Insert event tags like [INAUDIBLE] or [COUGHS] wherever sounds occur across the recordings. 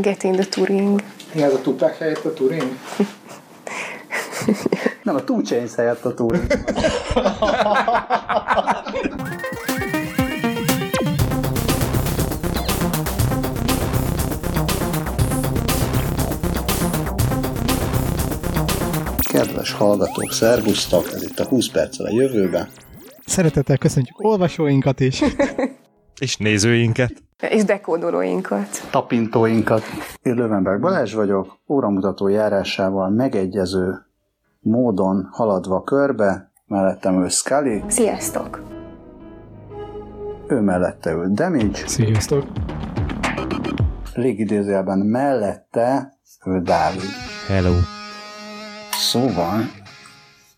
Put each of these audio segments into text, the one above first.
Get in the Turing. Mi ez a Tupac helyett a Turing? [LAUGHS] Nem, a Two Chains helyett a Turing. Kedves hallgatók, szervusztok! Ez itt a 20 perccel a jövőbe. Szeretettel köszöntjük olvasóinkat is. [LAUGHS] És nézőinket. És dekódolóinkat. tapintóinkat. Én Lövenberg Balázs vagyok, óramutató járásával megegyező módon haladva körbe, mellettem ő Scully, Sziasztok! ő mellette ül Damage, Sziasztok. légidézőjelben mellette ő Dávid. Hello. Szóval,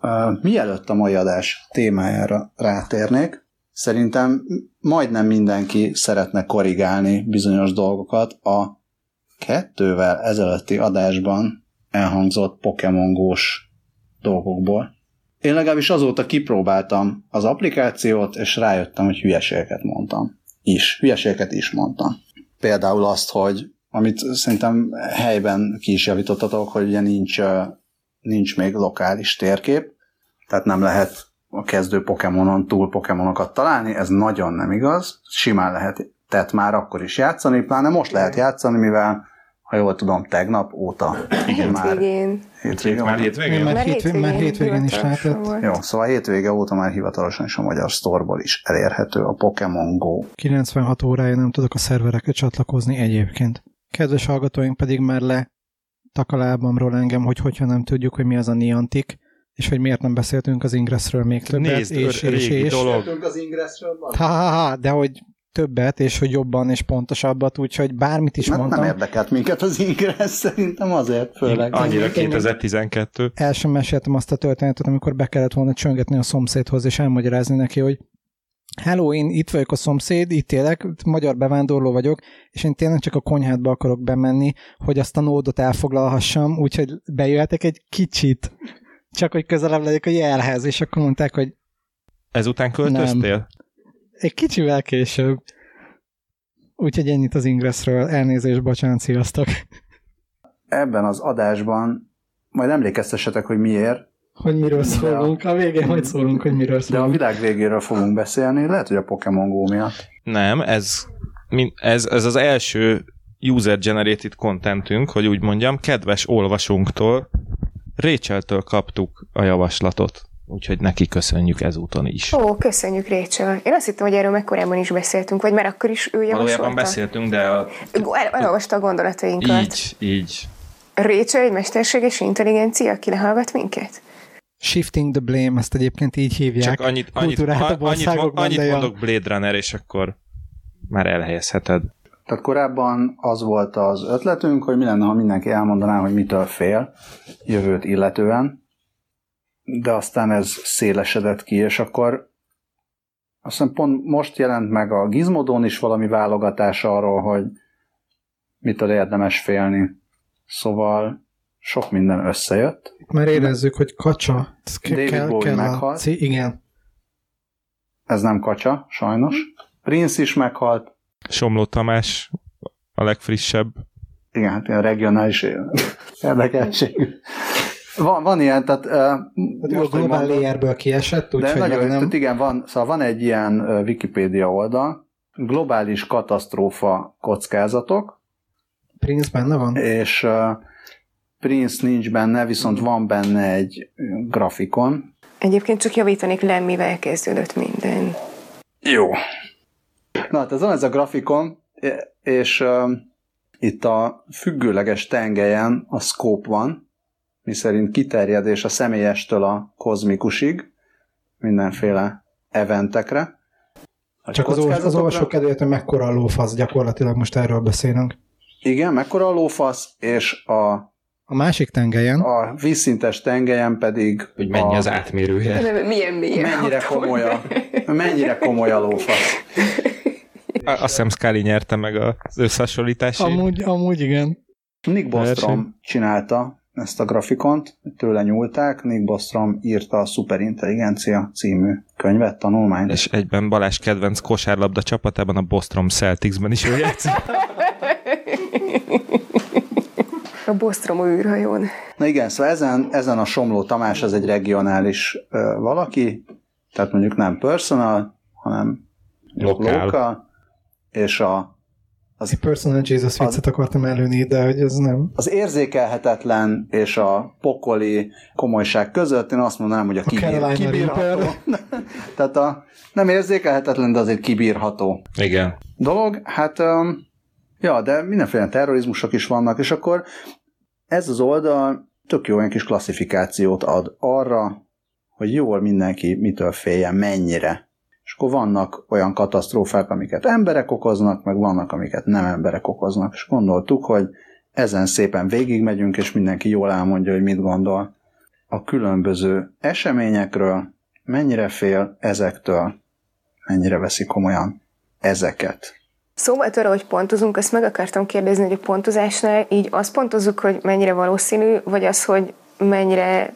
uh, mielőtt a mai adás témájára rátérnék, szerintem majdnem mindenki szeretne korrigálni bizonyos dolgokat a kettővel ezelőtti adásban elhangzott Pokémon Go-s dolgokból. Én legalábbis azóta kipróbáltam az applikációt, és rájöttem, hogy hülyeségeket mondtam. Is. Hülyeségeket is mondtam. Például azt, hogy amit szerintem helyben ki is javítottatok, hogy ugye nincs, nincs még lokális térkép, tehát nem lehet a kezdő Pokémonon túl Pokémonokat találni, ez nagyon nem igaz, simán lehet tehát már akkor is játszani, pláne most lehet játszani, mivel ha jól tudom, tegnap óta már Hétvégén. hétvége Már hétvégén? Már hétvégén- már hétvégén is lehetett. volt. Jó, szóval hétvége óta már hivatalosan is a magyar sztorból is elérhető a Pokémon Go. 96 órája nem tudok a szervereket csatlakozni egyébként. Kedves hallgatóink pedig már le takalábamról engem, hogy hogyha nem tudjuk, hogy mi az a Niantic, és hogy miért nem beszéltünk az Ingressről még többet, Nézd, és, ör- és, régi és, dolog. az Ingressről ha, ha, ha, de hogy többet, és hogy jobban és pontosabbat, úgyhogy bármit is Mert mondtam. nem érdekelt minket az Ingress, szerintem azért főleg. Annyira 2012. el sem meséltem azt a történetet, amikor be kellett volna csöngetni a szomszédhoz, és elmagyarázni neki, hogy Hello, én itt vagyok a szomszéd, itt élek, magyar bevándorló vagyok, és én tényleg csak a konyhádba akarok bemenni, hogy azt a nódot elfoglalhassam, úgyhogy bejöhetek egy kicsit, csak hogy közelebb legyek a jelhez, és akkor mondták, hogy Ezután költöztél? egy kicsivel később. Úgyhogy ennyit az Ingressről, elnézést, bocsánat, sziasztok. Ebben az adásban majd emlékeztessetek, hogy miért, Hogy miről szólunk, a végén majd szólunk, hogy miről de a szólunk. világ végéről fogunk beszélni, lehet, hogy a Pokémon Go miatt. Nem, ez, ez, ez az első user-generated contentünk, hogy úgy mondjam, kedves olvasónktól, Rachel-től kaptuk a javaslatot, úgyhogy neki köszönjük ezúton is. Ó, köszönjük, Rachel. Én azt hittem, hogy erről megkorábban is beszéltünk, vagy már akkor is ő javasolta. Valójában beszéltünk, de a, El, elolvasta a gondolatainkat. így, így. Rachel egy mesterséges intelligencia, aki lehallgat minket? Shifting the blame, ezt egyébként így hívják. Csak annyit, annyit, annyit, annyit mondok Blade Runner, és akkor már elhelyezheted. Tehát korábban az volt az ötletünk, hogy mi lenne, ha mindenki elmondaná, hogy mitől fél jövőt illetően, de aztán ez szélesedett ki, és akkor azt hiszem pont most jelent meg a Gizmodon is valami válogatás arról, hogy mitől érdemes félni. Szóval sok minden összejött. Már érezzük, hogy kacsa. Ez David kell, Bowie kell a meghalt. cí- igen. Ez nem kacsa, sajnos. Prince is meghalt. Somló Tamás a legfrissebb. Igen, hát ilyen regionális érdekesség. Van, van ilyen, tehát uh, A global layerből kiesett, úgyhogy nagyon, nem. tehát igen, van, szóval van egy ilyen uh, Wikipédia oldal, globális katasztrófa kockázatok, Prince benne van? és uh, Prince nincs benne, viszont van benne egy grafikon. Egyébként csak javítanék le, mivel kezdődött minden. Jó. Na, hát ez van ez a grafikon, és uh, itt a függőleges tengelyen a scope van, miszerint kiterjedés a személyestől a kozmikusig, mindenféle eventekre. A Csak az, az olvasó kedvéért, hogy mekkora a lófasz, gyakorlatilag most erről beszélünk. Igen, mekkora a lófasz, és a, A másik tengelyen, a vízszintes tengelyen pedig Hogy mennyi a, az átmérője. Milyen mélyen mennyire komoly a, mennyire komoly a lófasz. A- Azt hiszem Scully nyerte meg az összehasonlítási. amúgy, amúgy igen. Nick Bostrom csinálta ezt a grafikont, tőle nyúlták, Nick Bostrom írta a Superintelligencia című könyvet, tanulmányt. És egyben Balázs kedvenc kosárlabda csapatában, a Bostrom Celticsben is ő játszik. A Bostromó űrhajón. Na igen, szóval ezen, ezen a Somló Tamás az egy regionális ö, valaki, tehát mondjuk nem personal, hanem Lokál. local, és a, Egy personal Jesus viccet akartam előni, de hogy ez nem. az érzékelhetetlen és a pokoli komolyság között én azt mondanám, hogy a, A kibír, kibírható. [LAUGHS] Tehát a nem érzékelhetetlen, de azért kibírható Igen. dolog. Hát, um, ja, de mindenféle terrorizmusok is vannak, és akkor ez az oldal tök jó olyan kis klasszifikációt ad arra, hogy jól mindenki mitől féljen, mennyire. És akkor vannak olyan katasztrófák, amiket emberek okoznak, meg vannak, amiket nem emberek okoznak. És gondoltuk, hogy ezen szépen végigmegyünk, és mindenki jól elmondja, hogy mit gondol a különböző eseményekről, mennyire fél ezektől, mennyire veszi komolyan ezeket. Szóval arra, hogy pontozunk, azt meg akartam kérdezni, hogy a pontozásnál így azt pontozzuk, hogy mennyire valószínű, vagy az, hogy mennyire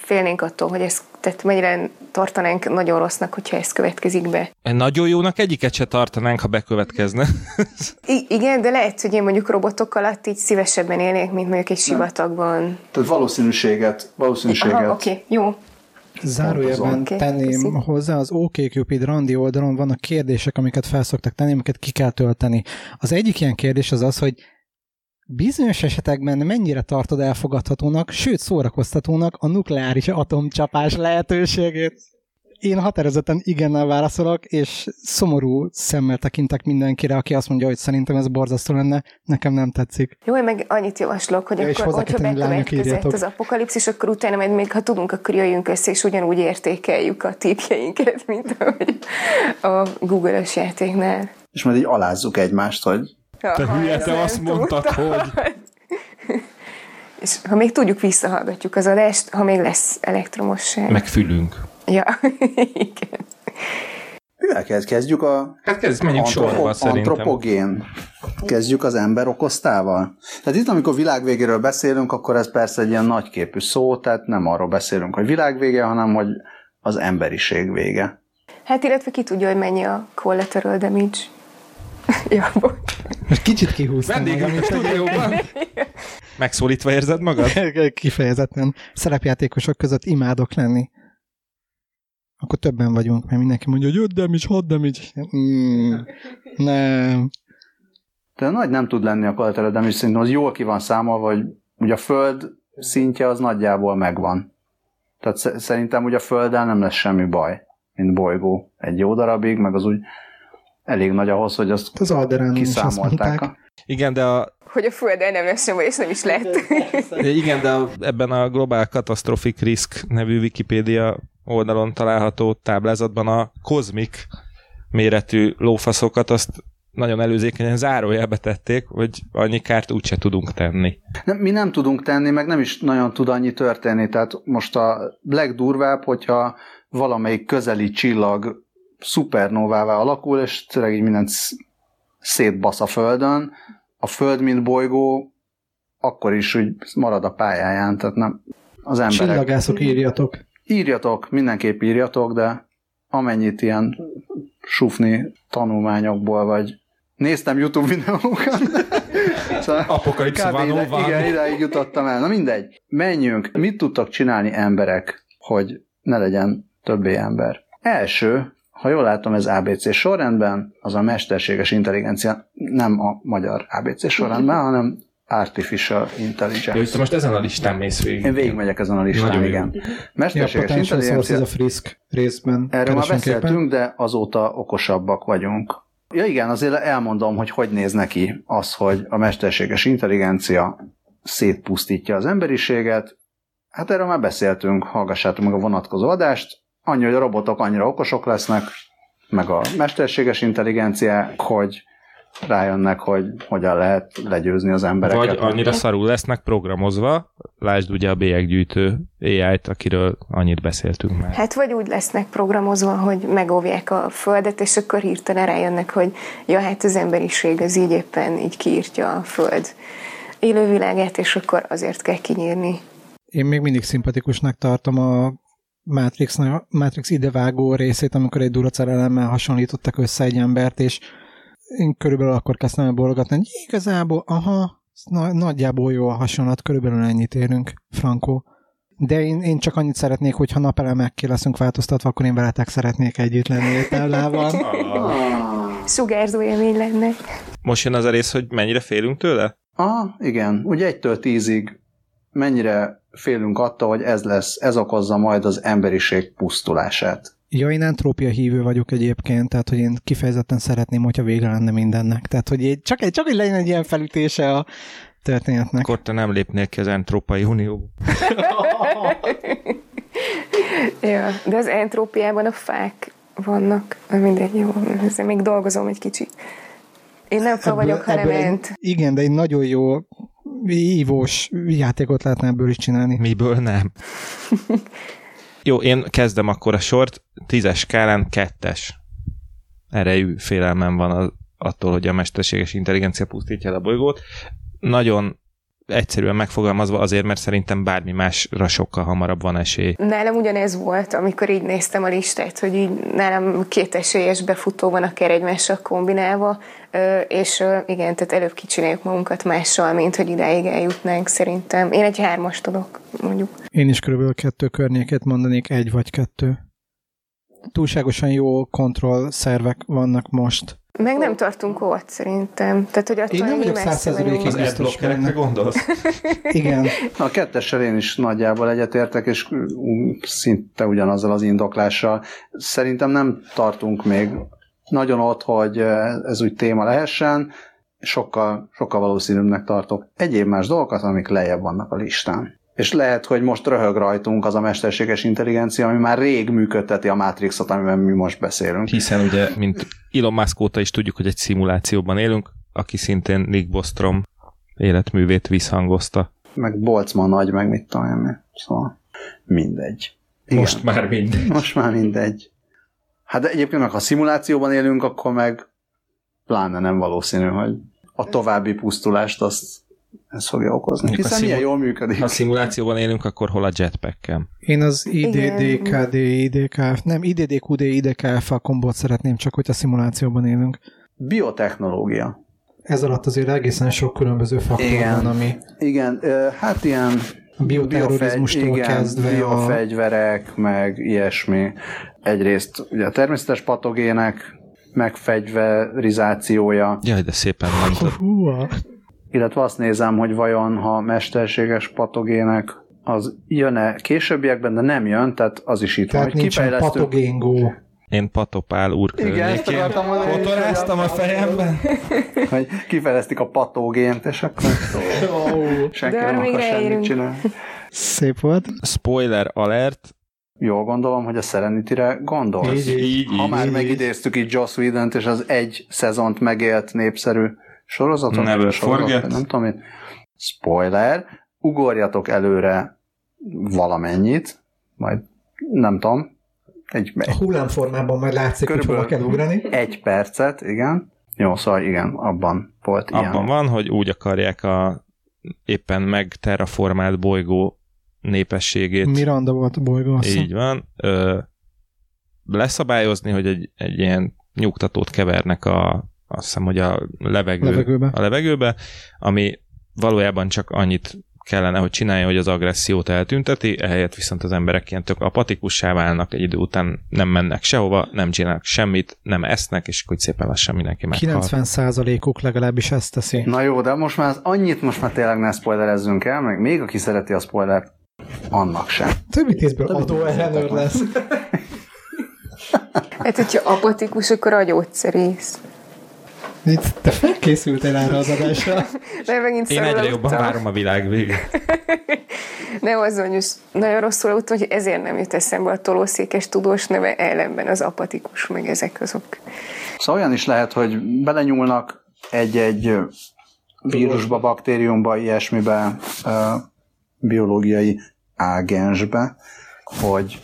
félnénk attól, hogy ez, tehát mennyire tartanánk nagyon rossznak, hogyha ez következik be. Nagyon jónak egyiket se tartanánk, ha bekövetkezne. [LAUGHS] I- igen, de lehet, hogy én mondjuk robotok alatt így szívesebben élnék, mint mondjuk egy sivatagban. Tehát valószínűséget, valószínűséget. Aha, oké, okay, jó. Zárójelben Oké, tenném köszi. hozzá, az OkCupid randi oldalon vannak kérdések, amiket felszoktak tenni, amiket ki kell tölteni. Az egyik ilyen kérdés az az, hogy bizonyos esetekben mennyire tartod elfogadhatónak, sőt szórakoztatónak a nukleáris atomcsapás lehetőségét? Én határozottan igennel válaszolok, és szomorú szemmel tekintek mindenkire, aki azt mondja, hogy szerintem ez borzasztó lenne, nekem nem tetszik. Jó, én meg annyit javaslok, hogy Ja, akkor, hogyha bekövetkezett az apokalipszis, akkor utána majd még, ha tudunk, akkor jöjjünk össze, és ugyanúgy értékeljük a típjeinket, mint ahogy a Google-ös játéknál. És majd így alázzuk egymást, hogy Te Ha hülye, te azt mondtad, hogy... És ha még tudjuk, visszahallgatjuk az adást, ha még lesz elektromosság. Meg fülünk. Ja, [LAUGHS] igen. mivel kezd? Kezdjük a Hát kezd, menjünk sorba szerintem. antropogén. Kezdjük az ember okoztával. Tehát itt, amikor világvégéről beszélünk, akkor ez persze egy ilyen nagyképű szó, tehát nem arról beszélünk, hogy világvége, hanem hogy az emberiség vége. Hát illetve ki tudja, hogy mennyi a collateral damage. [LAUGHS] ja, bocs. Most kicsit kihúztam magam, Vendégünk a és stúdióban. Megszólítva érzed magad? [LAUGHS] Kifejezetten szerepjátékosok között imádok lenni. Akkor többen vagyunk, mert mindenki mondja, hogy 5 damage, 6 damage. Mm, nem. De nagy nem tud lenni a collateral damage, szerintem az jól ki van számolva, hogy ugye a föld szintje az nagyjából megvan. Tehát sz- szerintem ugye a földdel nem lesz semmi baj, mint bolygó egy jó darabig, meg az úgy elég nagy ahhoz, hogy azt Az Alderán is azt kiszámolták. Igen, de a, Hogy a Földel nem lesz sem, és nem is lett. igen, de a, ebben a Global Catastrophic Risk nevű Wikipédia oldalon található táblázatban a kozmik méretű lófaszokat azt nagyon előzékenyen zárójelbe tették, hogy annyi kárt úgyse tudunk tenni. Nem, mi nem tudunk tenni, meg nem is nagyon tud annyi történni. Tehát most a legdurvább, hogyha valamelyik közeli csillag szupernóvává alakul, és tényleg így mindent sz- szétbasz a Földön, a Föld, mint bolygó, akkor is úgy marad a pályáján, tehát nem az emberek. Csillagászok írjatok. Írjatok, mindenképp írjatok, de amennyit ilyen sufni tanulmányokból, vagy néztem YouTube videókat. [LAUGHS] szóval Apokalipsz van, ide, igen, ideig jutottam el. Na mindegy. Menjünk. Mit tudtak csinálni emberek, hogy ne legyen többé ember? Első, ha jól látom, ez ABC sorrendben, az a mesterséges intelligencia, nem a magyar ABC sorrendben, hanem Artificial Intelligence. Jó, te most ezen a listán mész végig. Én végigmegyek ezen a listán, Nagyon igen. Ja, Mesterséges source intelligencia, ez a frisk részben. erről már keresünk éppen. beszéltünk, de azóta okosabbak vagyunk. Ja igen, azért elmondom, hogy hogy néz neki az, hogy a mesterséges intelligencia szétpusztítja az emberiséget. Hát erről már beszéltünk, hallgassátok meg a vonatkozó adást. Annyi, hogy a robotok annyira okosok lesznek, meg a mesterséges intelligenciák, hogy rájönnek, hogy hogyan lehet legyőzni az embereket. Vagy annyira szarul lesznek programozva, lásd ugye a bélyeggyűjtő AI-t, akiről annyit beszéltünk már. Hát vagy úgy lesznek programozva, hogy megóvják a Földet, és akkor hirtelen rájönnek, hogy ja, hát az emberiség az így éppen így kiírtja a Föld élővilágát, és akkor azért kell kinyírni. Én még mindig szimpatikusnak tartom a Matrix, Matrix idevágó részét, amikor egy duracerelemmel hasonlítottak össze egy embert, és én körülbelül akkor kezdtem el bologatni, hogy igazából, aha, Na, nagyjából jó a hasonlat, körülbelül ennyit érünk, Franco. De én, én csak annyit szeretnék, hogy ha napelemekké leszünk változtatva, akkor én veletek szeretnék együtt lenni ételában. [LAUGHS] Sugárzó élmény lenne. Most jön az a rész, hogy mennyire félünk tőle? Ah, igen. Ugye egytől tízig mennyire félünk attól, hogy ez lesz, ez okozza majd az emberiség pusztulását. Ja, én entrópia hívő vagyok egyébként, tehát hogy én kifejezetten szeretném, hogyha vége lenne mindennek. Tehát, hogy egy, csak, egy, csak hogy legyen egy ilyen felütése a történetnek. Akkor te nem lépnél ki az Entrópai Unió. [LAUGHS] Ja, de az entrópiában a fák vannak. Mindegy, jó, ezzel még dolgozom egy kicsit. Én nem fa vagyok, hanem ebből egy- ent. Igen, de egy nagyon jó ívós játékot lehetne ebből is csinálni. Miből nem? [LAUGHS] Jó, én kezdem akkor a sort. Tízes skálán kettes erejű félelmem van az, attól, hogy a mesterséges intelligencia pusztítja el a bolygót. Nagyon egyszerűen megfogalmazva azért, mert szerintem bármi másra sokkal hamarabb van esély. Nálam ugyanez volt, amikor így néztem a listát, hogy így nálam két esélyes befutó van akár egymással kombinálva, és igen, tehát előbb kicsináljuk magunkat mással, mint hogy idáig eljutnánk szerintem. Én egy hármas tudok, mondjuk. Én is körülbelül kettő környéket mondanék, egy vagy kettő. Túlságosan jó kontroll szervek vannak most. Meg nem tartunk ott szerintem. Tehát, hogy attól Én nem vagyok messze 100%-ig vagyunk. biztos benne. gondolsz? [LAUGHS] Igen, A kettessel én is nagyjából egyetértek, és ú, szinte ugyanazzal az indoklással. Szerintem nem tartunk még nagyon ott, hogy ez úgy téma lehessen, sokkal, sokkal valószínűbbnek tartok egyéb más dolgokat, amik lejjebb vannak a listán. És lehet, hogy most röhög rajtunk az a mesterséges intelligencia, ami már rég működteti a Matrixot, amiben mi most beszélünk. Hiszen ugye, mint Elon Musk óta is tudjuk, hogy egy szimulációban élünk, aki szintén Nick Bostrom életművét visszhangozta. Meg Boltzmann nagy, meg mit tudom én. Szóval mindegy. Igen. Most már mind. Most már mindegy. Hát de egyébként meg ha szimulációban élünk, akkor meg pláne nem valószínű, hogy a további pusztulást azt ez fogja okozni. Mondjuk a Hiszen szimu- ilyen jól működik. Ha szimulációban élünk, akkor hol a jetpack-kem? én az. IDDKD, IDKF, nem IDDQD, IDKF a kombót szeretném, csak hogy a szimulációban élünk. Biotechnológia. Ez alatt azért egészen sok különböző faktor Igen. van, ami Igen, hát ilyen a bioterrorizmustól igen, kezdve a... biofegyverek, meg ilyesmi. Egyrészt ugye a természetes patogének megfegyverizációja, Jaj, de szépen mondtad. Illetve azt nézem, hogy vajon ha mesterséges patogének az jön-e későbbiekben, de nem jön, tehát az is itt Tehát van, hogy nincsen patogéngó. Én patopál úr Igen, ezt környékén motoráztam a fejemben. hogy kifejlesztik a patogént, és akkor [LAUGHS] senki nem akar semmit csinálni. Szép volt. Spoiler alert. Jól gondolom, hogy a Serenity-re gondolsz. Így, így, ha így, már így. megidéztük itt Joss Whedon-t, és az egy szezont megélt népszerű sorozatot, Never sorozat, forget. nem tudom én. Spoiler, ugorjatok előre valamennyit, majd nem tudom, egy, A hullámformában majd látszik, hogy hova kell ugrani. egy percet, igen. Jó, szóval igen, abban volt ilyen. Abban van, hogy úgy akarják a éppen megterraformált bolygó népességét. Miranda volt a bolygó. azt Így van. Ö, leszabályozni, hogy egy, egy ilyen nyugtatót kevernek a, azt hiszem, hogy a levegő, Levegőbe. a levegőbe, ami valójában csak annyit kellene, hogy csinálja, hogy az agressziót eltünteti, ehelyett viszont az emberek ilyen tök apatikussá válnak, egy idő után nem mennek sehova, nem csinálnak semmit, nem esznek, és úgy szépen lassan mindenki meghal. 90%-uk legalábbis ezt teszi. Na jó, de most már az annyit most már tényleg ne spoilerezzünk el, meg még aki szereti a spoilert, annak sem. Többi tízből Többi adó tízből ellenőr lesz. [LAUGHS] Hát, hogyha apatikus, akkor agyógyszerész. Te felkészültél erre az adásra. De megint Én egyre jobban várom a világ végét. [LAUGHS] Nem azon, hogy nagyon rosszul aludtam, hogy ezért nem jut eszembe a tolószékes tudós neve, ellenben az apatikus, meg ezek azok. Szóval olyan is lehet, hogy belenyúlnak egy-egy vírusba, baktériumba, ilyesmibe, biológiai ágensbe, hogy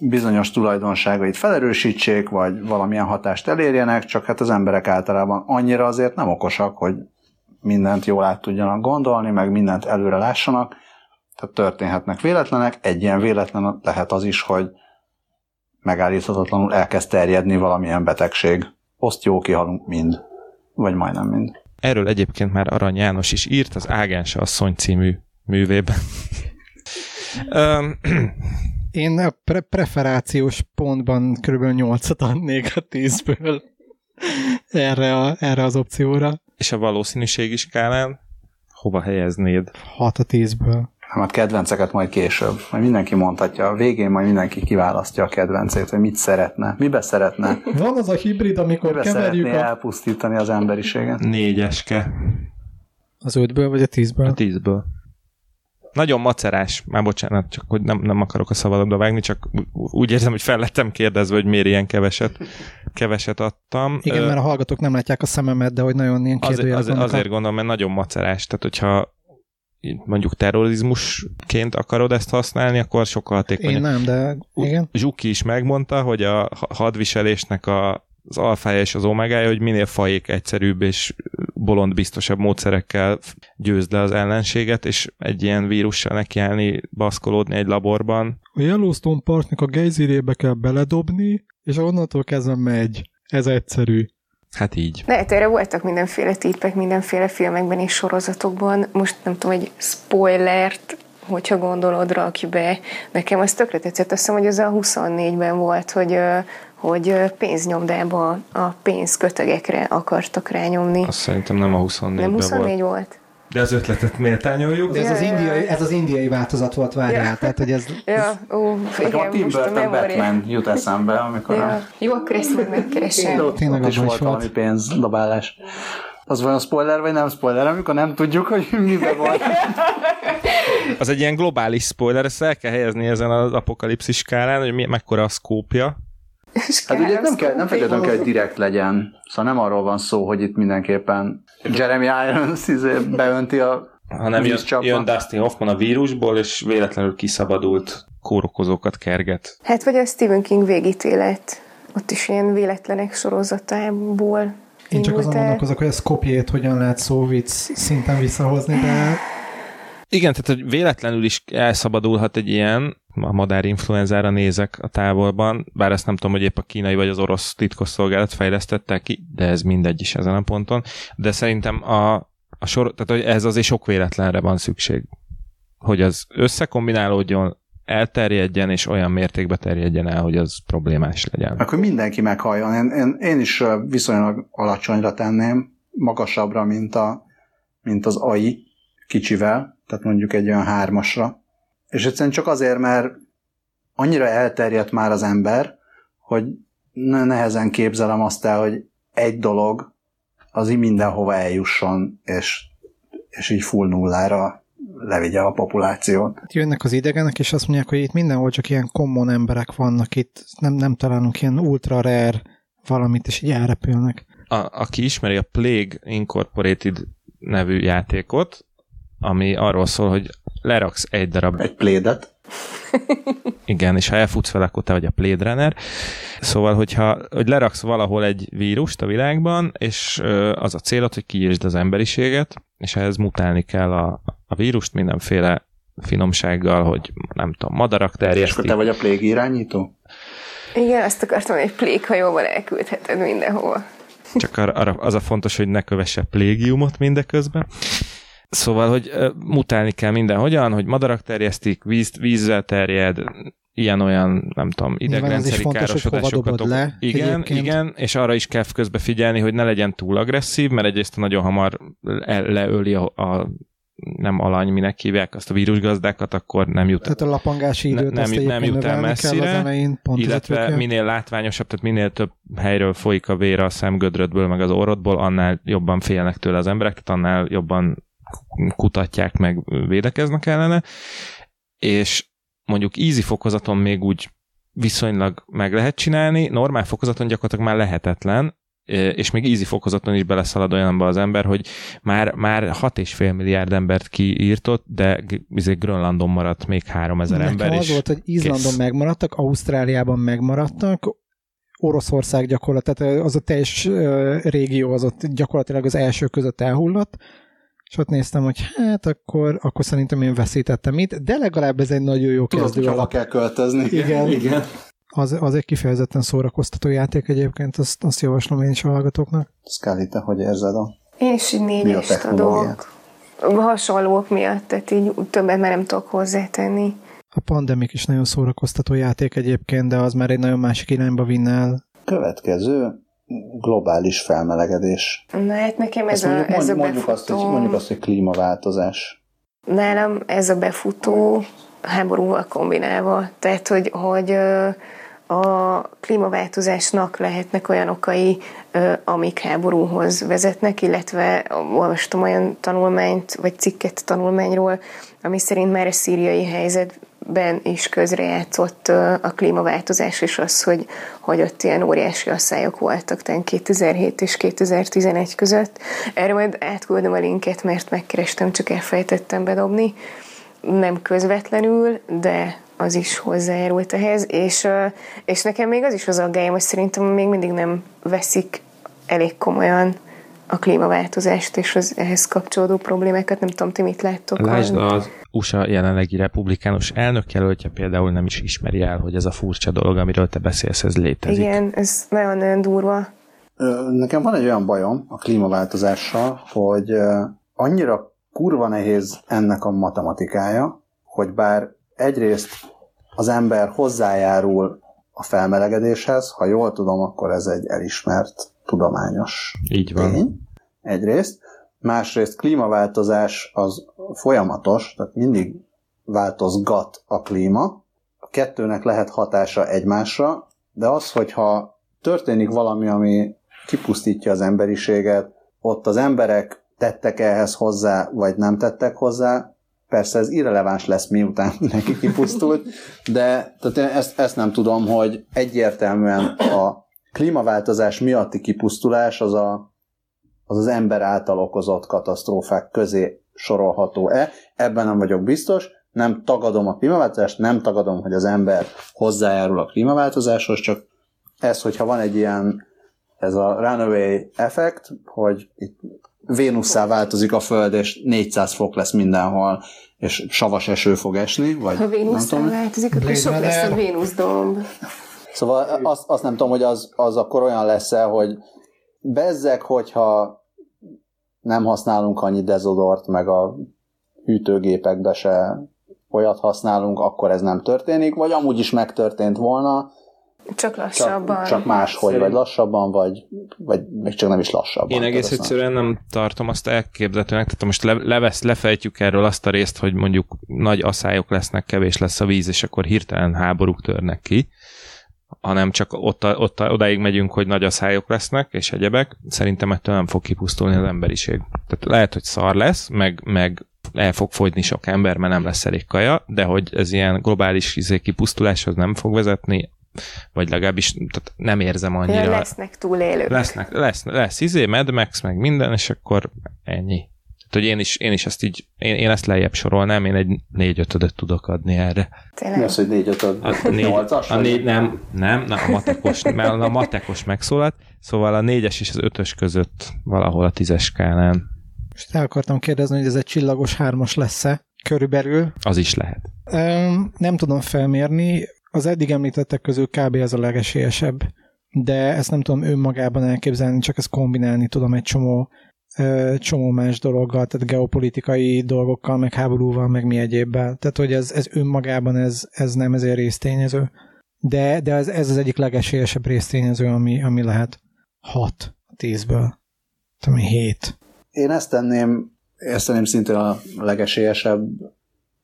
bizonyos tulajdonságait felerősítsék, vagy valamilyen hatást elérjenek, csak hát az emberek általában annyira azért nem okosak, hogy mindent jól át tudjanak gondolni, meg mindent előre lássanak, tehát történhetnek véletlenek. Egy ilyen véletlen lehet az is, hogy megállíthatatlanul elkezd terjedni valamilyen betegség. Oszt jó kihalunk mind. Vagy majdnem mind. Erről egyébként már Arany János is írt az Ágense asszony című művében. [CLEARS THROAT] Én a pre- preferációs pontban kb. 8-at adnék a 10-ből erre, a, erre az opcióra. és a valószínűségi skálán hova helyeznéd? 6 a 10-ből. Nem, hát kedvenceket majd később. Majd mindenki mondhatja. A végén majd mindenki kiválasztja a kedvencét, hogy mit szeretne. Mibe szeretne. Van az a hibrid, amikor Mibe keverjük a... elpusztítani az emberiséget. Négyeske. Az 5-ből vagy a 10-ből? A tízből. Nagyon macerás, már bocsánat, csak hogy nem, nem akarok a szabadba vágni, csak úgy érzem, hogy fel lettem kérdezve, hogy miért ilyen keveset, keveset adtam. Igen, Ö, mert a hallgatók nem látják a szememet, de hogy nagyon ilyen azért, kérdőjelek azért, vannak. azért gondolom, mert nagyon macerás. Tehát, hogyha mondjuk terrorizmusként akarod ezt használni, akkor sokkal Én hatékonyabb. nem, de igen. Zsuki is megmondta, hogy a ha- hadviselésnek a, az alfája és az omegája, hogy minél fajék egyszerűbb és bolond biztosabb módszerekkel győzd le az ellenséget, és egy ilyen vírussal nekiállni, baszkolódni egy laborban. A Yellowstone Parknak a gejzírébe kell beledobni, és onnantól kezdve megy. Ez egyszerű. Hát így. Lehet, erre voltak mindenféle tippek, mindenféle filmekben és sorozatokban. Most nem tudom, egy spoilert, hogyha gondolod, rakj be. Nekem az tökre tetszett. Azt hiszem, hogy az a 24-ben volt, hogy, hogy pénznyomdába a pénzkötegekre akartak rányomni. Azt szerintem nem a 24-ben Nem 24 volt. volt? De az ötletet méltányoljuk. De ez, az Ja, ja, ja. indiai, ez az indiai változat volt, várjál. Ja. Tehát, hogy ez... Ja, ó, Nekem a igen, Tim a Burton. Batman jut eszembe, amikor Ja. a... Jó, akkor ezt majd megkeresem. ott, Tényleg ott is volt valami pénzdobálás. Az vajon spoiler, vagy nem spoiler, amikor nem tudjuk, hogy miben volt. Az egy ilyen globális spoiler, ezt el kell helyezni ezen az apokalipszis skálán, hogy mi, mekkora a szkópja. Hát ugye nem, kell, nem feltétlenül kell, hogy direkt legyen. Szóval nem arról van szó, hogy itt mindenképpen Jeremy Irons izé beönti a hanem jön, vízcsapba. jön Dustin Hoffman a vírusból, és véletlenül kiszabadult kórokozókat kerget. Hát vagy a Stephen King végítélet. Ott is ilyen véletlenek sorozatából Én csak azon el. gondolkozok, hogy a Skopjét hogyan lehet szóvic szinten visszahozni, de Igen, tehát hogy véletlenül is elszabadulhat egy ilyen, a madárinfluenzára nézek a távolban, bár ezt nem tudom, hogy épp a kínai vagy az orosz titkosszolgálat fejlesztette ki, de ez mindegy is ezen a ponton. De szerintem a, a sor, tehát hogy ez azért sok véletlenre van szükség. Hogy az összekombinálódjon, elterjedjen, és olyan mértékbe terjedjen el, hogy az problémás legyen. Akkor mindenki meghalljon. Én, én, én is viszonylag alacsonyra tenném, magasabbra, mint, a, mint az AI kicsivel, tehát mondjuk egy olyan hármasra. És egyszerűen csak azért, mert annyira elterjedt már az ember, hogy ne- nehezen képzelem azt el, hogy egy dolog az így mindenhova eljusson, és, és így full nullára levigye a populációt. jönnek az idegenek, és azt mondják, hogy itt mindenhol csak ilyen common emberek vannak, itt nem, nem találunk ilyen ultra rare valamit, és így elrepülnek. a, aki ismeri a Plague Incorporated nevű játékot, ami arról szól, hogy leraksz egy darab, Egy plédet. [LAUGHS] igen, és ha elfutsz vele, akkor te vagy a Blade Runner. Szóval, hogyha hogy leraksz valahol egy vírust a világban, és az a célod, hogy kiírtsd az emberiséget, és ehhez mutálni kell a, a vírust mindenféle finomsággal, hogy nem tudom, madarak És akkor terjesztik. te vagy a plég irányító? Igen, azt akartam, hogy egy plékhajóval elküldheted mindenhova. Csak arra, arra az a fontos, hogy ne kövesse plégiumot mindeközben. Szóval, hogy mutálni kell mindenhogyan, hogy madarak terjesztik, víz, vízzel terjed, ilyen-olyan, nem tudom, idegrendszeri károsodásokat. dobod le igen, egyébként. igen, és arra is kell közbe figyelni, hogy ne legyen túl agresszív, mert egyrészt nagyon hamar le, leöli a, a nem alany, minek hívják azt a vírusgazdákat, akkor nem jut Tehát a lapangási Ne- időt nem nem egyébként jut el messzire, az elején, pont illetve minél látványosabb, tehát minél több helyről folyik a vér a szemgödrödből, meg az orrodból, annál jobban félnek tőle az emberek, tehát annál jobban kutatják meg, védekeznek ellene, és mondjuk easy fokozaton még úgy viszonylag meg lehet csinálni, normál fokozaton gyakorlatilag már lehetetlen, és még easy fokozaton is beleszalad olyanba az ember, hogy már, már 6,5 milliárd embert kiírtott, de izé Grönlandon maradt még 3000 Nekem ember az volt, hogy Izlandon kész. megmaradtak, Ausztráliában megmaradtak, Oroszország gyakorlatilag, tehát az a teljes ö, régió az ott gyakorlatilag az első között elhullott, és ott néztem, hogy hát akkor, akkor szerintem én veszítettem itt, de legalább ez egy nagyon jó Tudod, kezdő alap. kell költözni. Igen. Igen. Az, az egy kifejezetten szórakoztató játék egyébként, azt, azt javaslom én is a hallgatóknak. Scully, te hogy érzed a Én is így négyest adok. Hasonlók miatt, tehát így többet már nem tudok hozzátenni. A Pandemic is nagyon szórakoztató játék egyébként, de az már egy nagyon másik irányba vinne el. Következő, globális felmelegedés. Na hát nekem ez, Ezt mondjuk, a, ez a mondjuk, azt, hogy, befutó... mondjuk azt, hogy klímaváltozás. Nálam ez a befutó háborúval kombinálva. Tehát, hogy, hogy a klímaváltozásnak lehetnek olyan okai, amik háborúhoz vezetnek, illetve olvastam olyan tanulmányt, vagy cikket tanulmányról, ami szerint már a szíriai helyzetben is közrejátszott a klímaváltozás, és az, hogy, hogy ott ilyen óriási asszályok voltak tehát 2007 és 2011 között. Erre majd átküldöm a linket, mert megkerestem, csak elfejtettem bedobni. Nem közvetlenül, de az is hozzájárult ehhez, és, és nekem még az is az aggályom, hogy szerintem még mindig nem veszik elég komolyan a klímaváltozást és az ehhez kapcsolódó problémákat. Nem tudom, ti mit láttok? Lásd, az USA jelenlegi republikánus elnökjelöltje például nem is ismeri el, hogy ez a furcsa dolog, amiről te beszélsz, ez létezik. Igen, ez nagyon-nagyon durva. Nekem van egy olyan bajom a klímaváltozással, hogy annyira kurva nehéz ennek a matematikája, hogy bár egyrészt az ember hozzájárul a felmelegedéshez, ha jól tudom, akkor ez egy elismert tudományos Így van. tény, egyrészt. Másrészt klímaváltozás az folyamatos, tehát mindig változgat a klíma. A kettőnek lehet hatása egymásra, de az, hogyha történik valami, ami kipusztítja az emberiséget, ott az emberek tettek ehhez hozzá, vagy nem tettek hozzá, persze ez irreleváns lesz, miután [LAUGHS] neki kipusztult, de tehát én ezt, ezt nem tudom, hogy egyértelműen a klímaváltozás miatti kipusztulás az a, az, az ember által okozott katasztrófák közé sorolható-e. Ebben nem vagyok biztos, nem tagadom a klímaváltozást, nem tagadom, hogy az ember hozzájárul a klímaváltozáshoz, csak ez, hogyha van egy ilyen, ez a runaway effekt, hogy itt Vénusszá változik a Föld, és 400 fok lesz mindenhol, és savas eső fog esni, vagy Ha tudom. változik, akkor sok lesz a. Vénusz domb. Szóval azt, azt nem tudom, hogy az, az akkor olyan lesz -e, hogy bezzek, hogyha nem használunk annyi dezodort, meg a hűtőgépekbe se olyat használunk, akkor ez nem történik, vagy amúgy is megtörtént volna, Csak lassabban. csak, csak máshogy, vagy lassabban, vagy, vagy még csak nem is lassabban. Én egész egyszerűen nem tartom azt elképzelhetőnek, tehát most le, levesz, lefejtjük erről azt a részt, hogy mondjuk nagy aszályok lesznek, kevés lesz a víz, és akkor hirtelen háborúk törnek ki, hanem csak ott, ott, odáig megyünk, hogy nagy aszályok lesznek, és egyebek, szerintem ettől nem fog kipusztulni az emberiség. Tehát lehet, hogy szar lesz, meg, meg el fog fogyni sok ember, mert nem lesz elég kaja, de hogy ez ilyen globális izé, kipusztuláshoz nem fog vezetni, vagy legalábbis tehát nem érzem Ja, annyira. lesznek túlélők. Lesznek, lesz, lesz izé, Mad Max, meg minden, és akkor ennyi. Tehát, hogy én is, én is ezt így, én, én ezt lejjebb sorolnám, én egy négy ötödöt tudok adni erre. Tényleg. Mi az, hogy 4 5 A négy, 8-as? a négy, nem, nem, nem, a matekos, [LAUGHS] mert a matekos megszólalt, szóval a négyes és az ötös között valahol a tízes skálán Most el akartam kérdezni, hogy ez egy csillagos hármas lesz-e körülbelül. az is lehet. Öm, nem tudom felmérni, az eddig említettek közül kb. ez a legesélyesebb, de ezt nem tudom önmagában elképzelni, csak ezt kombinálni tudom egy csomó, csomó más dologgal, tehát geopolitikai dolgokkal, meg háborúval, meg mi egyébbel. Tehát, hogy ez, ez önmagában ez, ez nem ezért résztényező. De, de ez, ez az egyik legesélyesebb résztényező, ami, ami lehet 6 a 10-ből. Tudom, 7. Én ezt tenném, ezt tenném szintén a legesélyesebb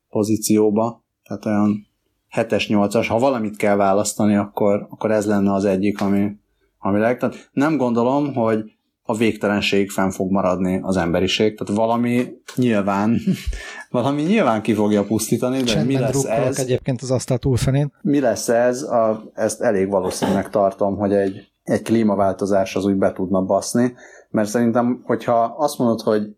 pozícióba, tehát olyan 7-es, 8-as, ha valamit kell választani, akkor, akkor ez lenne az egyik, ami, ami leg... Tehát nem gondolom, hogy a végtelenség fenn fog maradni az emberiség, tehát valami nyilván, [LAUGHS] valami nyilván ki fogja pusztítani, de mi Csendben lesz drukkolok ez? egyébként az asztal túlfelén. mi lesz ez, a, ezt elég valószínűleg tartom, hogy egy, egy klímaváltozás az úgy be tudna baszni, mert szerintem, hogyha azt mondod, hogy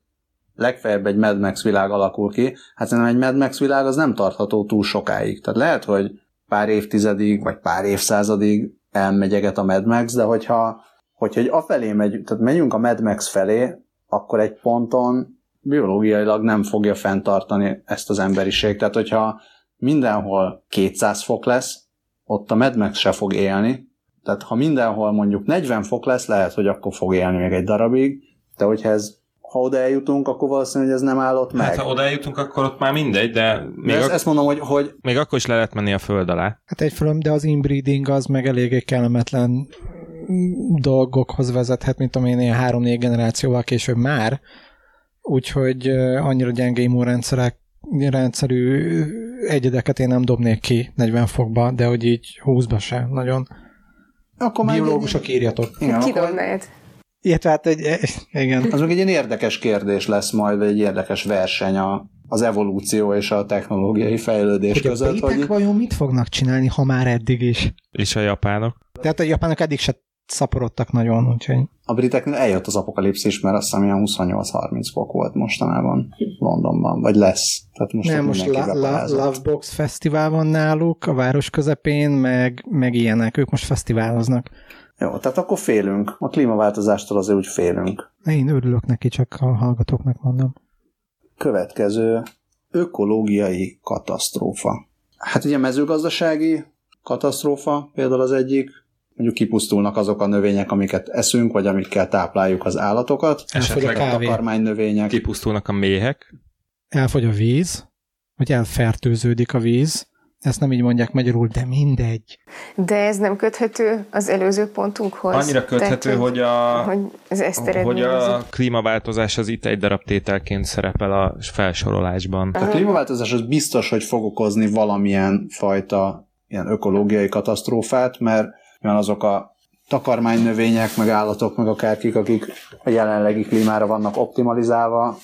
legfeljebb egy Mad Max világ alakul ki, hát szerintem egy Mad Max világ az nem tartható túl sokáig. Tehát lehet, hogy pár évtizedig, vagy pár évszázadig elmegyeget a Mad Max, de hogyha, hogyha egy afelé megy, tehát megyünk a Mad Max felé, akkor egy ponton biológiailag nem fogja fenntartani ezt az emberiség. Tehát, hogyha mindenhol 200 fok lesz, ott a Mad Max se fog élni. Tehát, ha mindenhol mondjuk 40 fok lesz, lehet, hogy akkor fog élni még egy darabig, de hogyha ez ha oda eljutunk, akkor valószínűleg ez nem állott meg. Hát ha oda eljutunk, akkor ott már mindegy, de még, de ezt, ak- ezt mondom, hogy, hogy még akkor is le lehet menni a föld alá. Hát egyfelől, de az inbreeding az meg eléggé kellemetlen dolgokhoz vezethet, mint amilyen ilyen három-négy generációval később már. Úgyhogy annyira gyenge immunrendszerek rendszerű egyedeket én nem dobnék ki 40 fokba, de hogy így 20-ba se nagyon. akkor már Biológusok írjatok. Igen, akkor Kidobnád. Illetve hát egy, igen. az meg egy ilyen érdekes kérdés lesz majd, vagy egy érdekes verseny a, az evolúció és a technológiai fejlődés Hogy a között. britek Hogy vajon mit fognak csinálni, ha már eddig is? És a japánok. Tehát a japánok eddig se szaporodtak nagyon, úgyhogy a briteknél eljött az apokalipszis, mert azt hiszem ilyen 28-30 fok volt mostanában Londonban, vagy lesz. Tehát most nem, most la, la. Lovebox fesztivál van náluk a város közepén, meg, meg ilyenek, ők most fesztiváloznak. Jó, tehát akkor félünk. A klímaváltozástól azért úgy félünk. Én örülök neki, csak a hallgatóknak mondom. Következő ökológiai katasztrófa. Hát ugye mezőgazdasági katasztrófa például az egyik, mondjuk kipusztulnak azok a növények, amiket eszünk, vagy amikkel tápláljuk az állatokat. Elfogy a kávé, Takarmánynövények. Kipusztulnak a méhek. elfogy a víz, vagy elfertőződik a víz, ezt nem így mondják magyarul, de mindegy. De ez nem köthető az előző pontunkhoz. Annyira köthető, Tehát, hogy a, hogy ez ezt hogy a klímaváltozás az itt egy darab tételként szerepel a felsorolásban. A klímaváltozás az biztos, hogy fog okozni valamilyen fajta ilyen ökológiai katasztrófát, mert olyan azok a takarmánynövények, meg állatok, meg akárkik, akik a jelenlegi klímára vannak optimalizálva,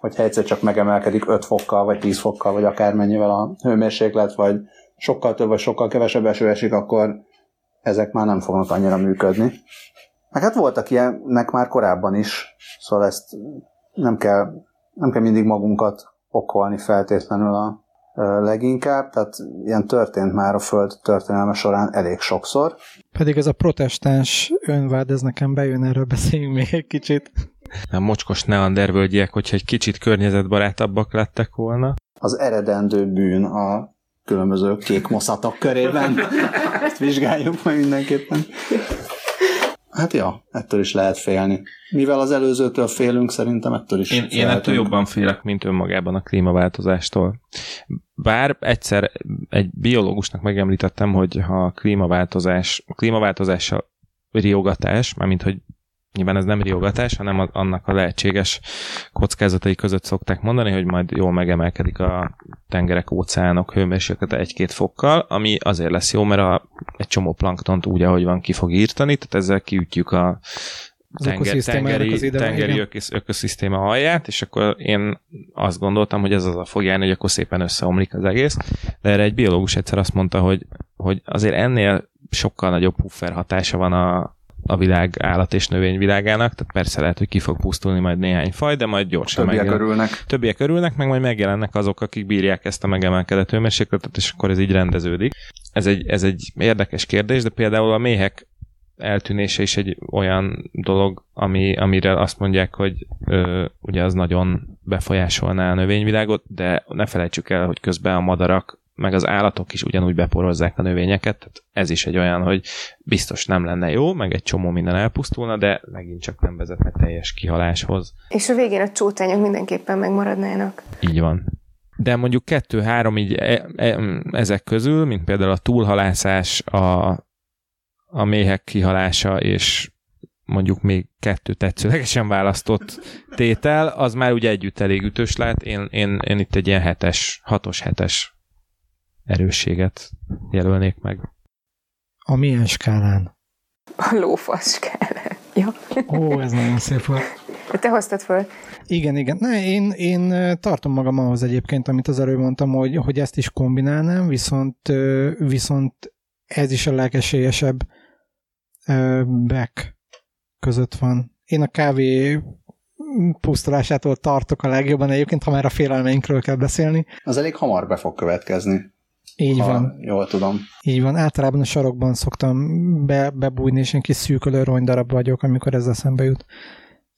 hogyha egyszer csak megemelkedik 5 fokkal, vagy 10 fokkal, vagy akármennyivel a hőmérséklet, vagy sokkal több, vagy sokkal kevesebb eső esik, akkor ezek már nem fognak annyira működni. Meg hát voltak ilyenek már korábban is, szóval ezt nem kell, nem kell mindig magunkat okolni feltétlenül a leginkább, tehát ilyen történt már a Föld történelme során elég sokszor. Pedig ez a protestáns önvád, ez nekem bejön, erről beszéljünk még egy kicsit. A mocskos neandervölgyiek, hogyha egy kicsit környezetbarátabbak lettek volna. Az eredendő bűn a különböző kék moszatok körében. [LAUGHS] Ezt vizsgáljuk majd mindenképpen. Hát ja, ettől is lehet félni. Mivel az előzőtől félünk, szerintem ettől is Én, én ettől félhetünk. jobban félek, mint önmagában a klímaváltozástól. Bár egyszer egy biológusnak megemlítettem, hogy ha a klímaváltozás, a klímaváltozással riogatás, mármint hogy nyilván ez nem riogatás, hanem a, annak a lehetséges kockázatai között szokták mondani, hogy majd jól megemelkedik a tengerek, óceánok hőmérséklete egy-két fokkal, ami azért lesz jó, mert a, egy csomó planktont úgy, ahogy van, ki fog írtani, tehát ezzel kiütjük a Az tenger, tengeri, az ide tengeri ökosz, ökoszisztéma alját, és akkor én azt gondoltam, hogy ez az a fog járni, hogy akkor szépen összeomlik az egész, de erre egy biológus egyszer azt mondta, hogy, hogy azért ennél sokkal nagyobb puffer hatása van a, a világ állat és növényvilágának, tehát persze lehet, hogy ki fog pusztulni majd néhány faj, de majd gyorsan Többiek megjelen- örülnek. Többiek örülnek, meg majd megjelennek azok, akik bírják ezt a megemelkedett hőmérsékletet, és akkor ez így rendeződik. Ez egy, ez egy érdekes kérdés, de például a méhek eltűnése is egy olyan dolog, ami, amire azt mondják, hogy ö, ugye az nagyon befolyásolná a növényvilágot, de ne felejtsük el, hogy közben a madarak meg az állatok is ugyanúgy beporozzák a növényeket, tehát ez is egy olyan, hogy biztos nem lenne jó, meg egy csomó minden elpusztulna, de megint csak nem vezetne teljes kihaláshoz. És a végén a csótányok mindenképpen megmaradnának. Így van. De mondjuk kettő-három így e, e, ezek közül, mint például a túlhalászás, a, a méhek kihalása, és mondjuk még kettő tetszőlegesen választott tétel, az már ugye együtt elég ütős lehet. Én, én, én itt egy ilyen hetes, hatos hetes erősséget jelölnék meg. A milyen skálán? A lófasz kell. Ja. Ó, ez nagyon szép volt. Te hoztad föl. Igen, igen. Ne, én, én tartom magam ahhoz egyébként, amit az előbb mondtam, hogy, hogy ezt is kombinálnám, viszont, viszont ez is a legesélyesebb back között van. Én a kávé pusztulásától tartok a legjobban egyébként, ha már a félelmeinkről kell beszélni. Az elég hamar be fog következni. Így ha van. Jól tudom. Így van, általában a sarokban szoktam be, bebújni, és én kis szűkölő ronydarab vagyok, amikor ez eszembe jut.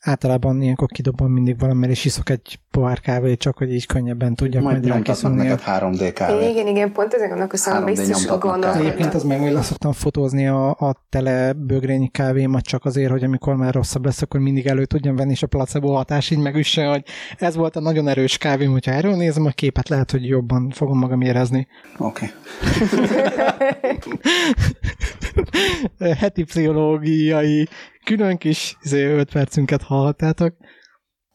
Általában ilyenkor kidobom mindig valamire, és iszok egy pohár kávét, csak hogy így könnyebben tudjak Majd majd rákészülni. neked 3D kávét. Igen, igen, pont ezen gondolkoztam, 3D biztos gondolkodtam. Egyébként az meg, hogy leszoktam fotózni a, a tele bögrényi kávémat csak azért, hogy amikor már rosszabb lesz, akkor mindig elő tudjam venni, és a placebo hatás így megüsse, hogy ez volt a nagyon erős kávém, hogyha erről nézem a képet, lehet, hogy jobban fogom magam érezni. Oké. [LAUGHS] Heti pszichológiai külön kis 5 percünket hallhattátok.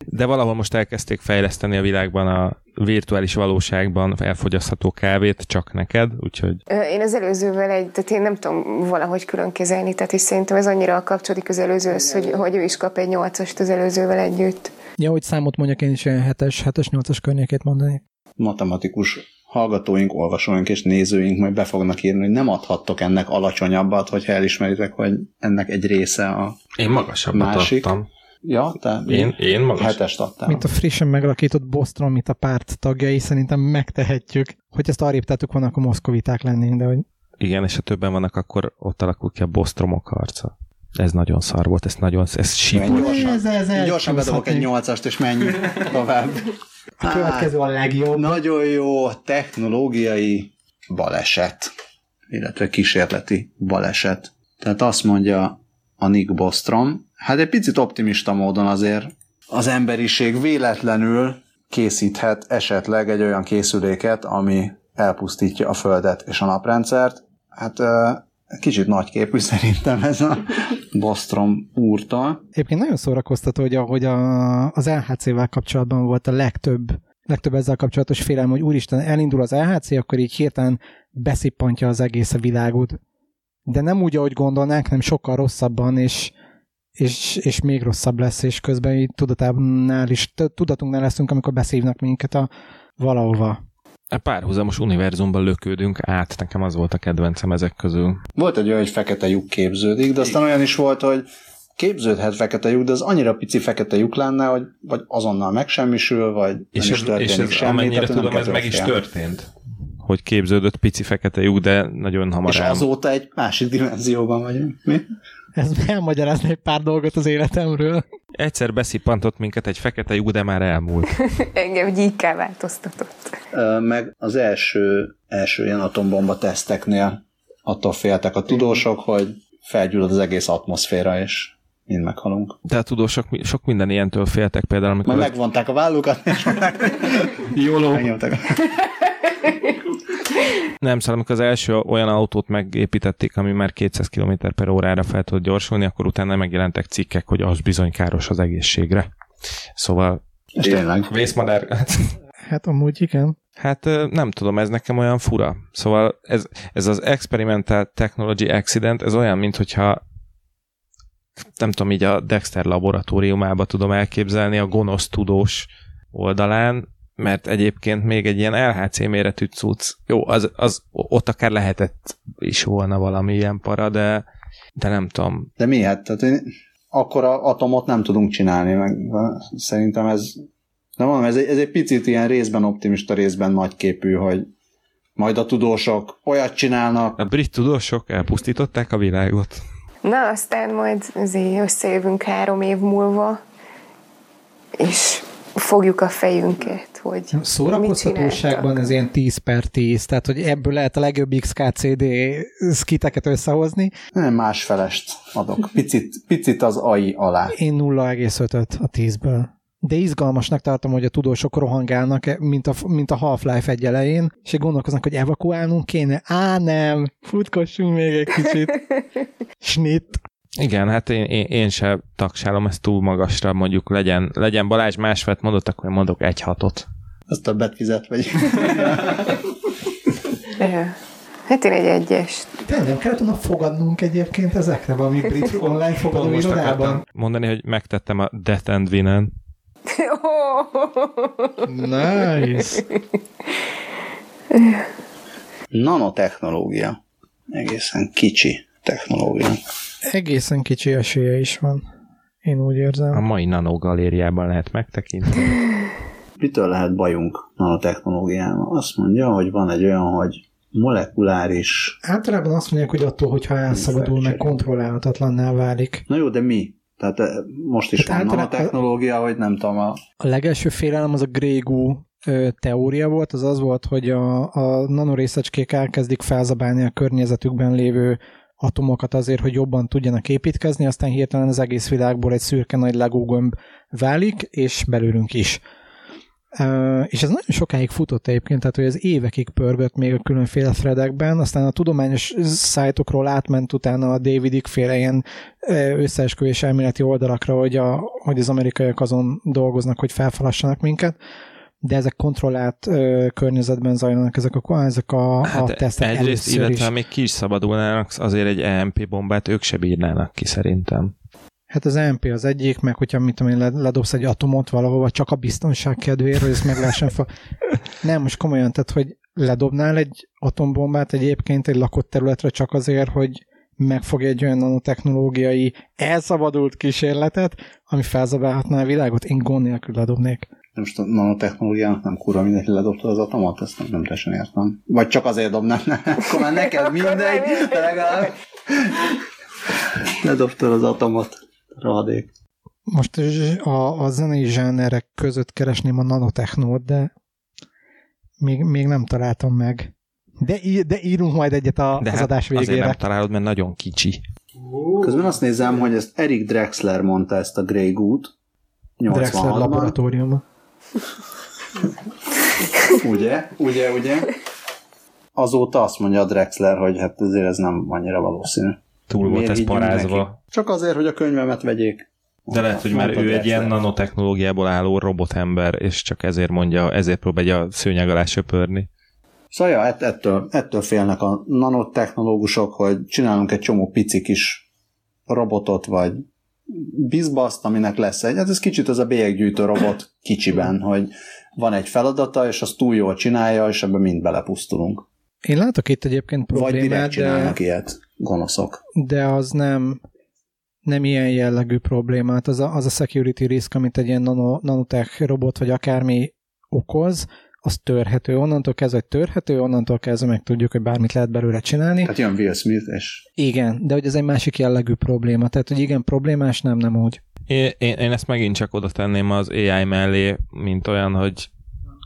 De valahol most elkezdték fejleszteni a világban a virtuális valóságban elfogyasztható kávét csak neked, úgyhogy Én az előzővel egy, tehát én nem tudom valahogy külön kezelni, tehát és szerintem ez annyira kapcsolódik az előzőhöz, hogy, hogy ő is kap egy nyolcast az előzővel együtt. Ja, hogy számot mondjak, én is ilyen 7-es, 7-es, 8-as környékét mondani. Matematikus hallgatóink, olvasóink és nézőink majd be fognak írni, hogy nem adhattok ennek alacsonyabbat, hogyha elismeritek, hogy ennek egy része a én magasabbat Másik. adtam. Ja, te Én, én magas. hetest adtál. Mint a frissen megalakított Bostrom, mint a párt tagjai, szerintem megtehetjük. Hogy ezt arrébb tettük volna, akkor moszkoviták lennénk, de hogy Igen, és ha többen vannak, akkor ott alakul ki a bosztromok harca. Ez nagyon szar volt, ez nagyon, ez sípol. gyorsan, Ez- ez- ez gyorsan bedobok egy nyolcast, és menjünk tovább. A következő a legjobb. Nagyon jó technológiai baleset, illetve kísérleti baleset. Tehát azt mondja a Nick Bostrom, hát egy picit optimista módon azért az emberiség véletlenül készíthet esetleg egy olyan készüléket, ami elpusztítja a Földet és a naprendszert. Hát kicsit nagyképű szerintem ez a Bostrom úrtól. Egyébként nagyon szórakoztató, hogy ahogy a, az LHC-vel kapcsolatban volt a legtöbb, legtöbb ezzel kapcsolatos félelem, hogy úristen, elindul az LHC, akkor így hirtelen beszippantja az egész a világot. De nem úgy, ahogy gondolnánk, nem sokkal rosszabban, és, és, és még rosszabb lesz, és közben így is, tudatunknál leszünk, amikor beszívnak minket a valahova. A párhuzamos univerzumban lökődünk át, nekem az volt a kedvencem ezek közül. Volt egy olyan, hogy fekete lyuk képződik, de aztán olyan is volt, hogy képződhet fekete lyuk, de az annyira pici fekete lyuk lenne, hogy vagy azonnal megsemmisül, vagy És nem ez, is történik és ez semmi. amennyire tehát nem tudom, ez meg is félni. történt. Hogy képződött pici fekete lyuk, de nagyon hamar És azóta egy másik dimenzióban vagyunk. Mi? Ez elmagyarázni egy pár dolgot az életemről. Egyszer beszippantott minket egy fekete lyuk, de már elmúlt. [LAUGHS] Engem gyíkká változtatott. Meg az első, első ilyen atombomba teszteknél attól féltek a tudósok, hogy felgyullad az egész atmoszféra, és mind meghalunk. De a tudósok sok minden ilyentől féltek, például amikor... Majd megvonták a vállukat, és [LAUGHS] Jóló. Nem, szóval amikor az első olyan autót megépítették, ami már 200 km per órára fel tud gyorsulni, akkor utána megjelentek cikkek, hogy az bizony káros az egészségre. Szóval És tényleg. vészmadár... Hát amúgy igen. Hát nem tudom, ez nekem olyan fura. Szóval ez, ez az Experimental Technology Accident, ez olyan, mint hogyha nem tudom, így a Dexter laboratóriumába tudom elképzelni a gonosz tudós oldalán, mert egyébként még egy ilyen LHC méretű cucc, jó, az, az ott akár lehetett is volna valami ilyen para, de, de nem tudom. De mi hát? Tehát én, akkora atomot nem tudunk csinálni, meg szerintem ez de mondom, ez egy, ez egy picit ilyen részben optimista, részben nagyképű, hogy majd a tudósok olyat csinálnak, A brit tudósok elpusztították a világot. Na, aztán majd azért összejövünk három év múlva, és fogjuk a fejünket, hogy Szórakoztatóságban ez ilyen 10 per 10, tehát hogy ebből lehet a legjobb XKCD skiteket összehozni. nem másfelest adok. Picit, picit az AI alá. Én 0,5-öt a 10-ből. De izgalmasnak tartom, hogy a tudósok rohangálnak, mint a, mint a Half-Life egy elején, és gondolkoznak, hogy evakuálnunk kéne. Á, nem, futkossunk még egy kicsit. [LAUGHS] Snit. Igen, hát én, én, én se taksálom ezt túl magasra, mondjuk legyen, legyen Balázs másfelt mondott, akkor én mondok egy hatot. Az többet fizet, vagy. Hát én egy egyes. De nem kellett volna fogadnunk egyébként ezekre valami brit online fogadó irodában. mondani, hogy megtettem a Death and Win-en. Nice. nanotechnológia. Egészen kicsi technológia. Egészen kicsi esélye is van. Én úgy A érzem. mai Nano galériában lehet megtekinteni. [LAUGHS] Mitől lehet bajunk nanotechnológiával? Azt mondja, hogy van egy olyan, hogy molekuláris... Általában azt mondják, hogy attól, hogyha elszabadul, meg kontrollálhatatlanná válik. Na jó, de mi? Tehát eh, most is Tehát van általában- nanotechnológia, hogy nem tudom, a A legelső félelem az a ö, teória volt, az az volt, hogy a, a nanorészecskék elkezdik felzabálni a környezetükben lévő atomokat azért, hogy jobban tudjanak építkezni, aztán hirtelen az egész világból egy szürke nagy legógömb válik, és belőlünk is. És ez nagyon sokáig futott egyébként, tehát hogy ez évekig pörgött még a különféle threadekben, aztán a tudományos szájtokról átment utána a David féle ilyen összeesküvés elméleti oldalakra, hogy, a, hogy az amerikaiak azon dolgoznak, hogy felfalassanak minket, de ezek kontrollált ö, környezetben zajlanak ezek a, ezek a, a Hát tesztek egyrészt, először illetve is. még ki is szabadulnának, azért egy EMP bombát ők se bírnának ki szerintem. Hát az MP az egyik, meg hogyha mit tudom én, le- ledobsz egy atomot valahova, csak a biztonság kedvéért, hogy ezt meg lehessen fa... [LAUGHS] Nem, most komolyan, tehát, hogy ledobnál egy atombombát egyébként egy lakott területre csak azért, hogy megfogja egy olyan nanotechnológiai elszabadult kísérletet, ami felzabálhatná a világot, én gond nélkül ledobnék. Most a nanotechnológiának nem kurva hogy ledobta az atomot, ezt nem, nem teljesen értem. Vagy csak azért dobnám, ne? [LAUGHS] akkor már neked mindegy, de legalább ledobtad az atomot, rohadék. Most a, a zenei zsánerek között keresném a nanotechnót, de még, még nem találtam meg. De, de írunk majd egyet a, De az hát adás azért végére. nem találod, mert nagyon kicsi. Közben azt nézem, hogy ezt Eric Drexler mondta ezt a Grey Goot, Drexler 86-ban. Ugye? Ugye, ugye? Azóta azt mondja a Drexler, hogy hát azért ez nem annyira valószínű. Túl volt Miért ez parázva. neki? Csak azért, hogy a könyvemet vegyék. De lehet, hogy már ő egy Drexler. ilyen nanotechnológiából álló robotember, és csak ezért mondja, ezért próbálja a szőnyeg alá söpörni. Szóval ja, ett- ettől, ettől félnek a nanotechnológusok, hogy csinálunk egy csomó pici kis robotot, vagy bizbaszt, aminek lesz egy, hát ez kicsit az a bélyeggyűjtő robot kicsiben, hogy van egy feladata, és azt túl jól csinálja, és ebben mind belepusztulunk. Én látok itt egyébként Vagy direkt problémát, de, csinálnak ilyet, gonoszok. de az nem, nem ilyen jellegű problémát. Az a, az a security risk, amit egy ilyen nano, nanotech robot vagy akármi okoz, az törhető. Onnantól kezdve, hogy törhető, onnantól kezdve meg tudjuk, hogy bármit lehet belőle csinálni. Tehát jön Will Smith, és Igen, de hogy ez egy másik jellegű probléma. Tehát, hogy igen, problémás, nem, nem úgy. Én, én, én ezt megint csak oda tenném az AI mellé, mint olyan, hogy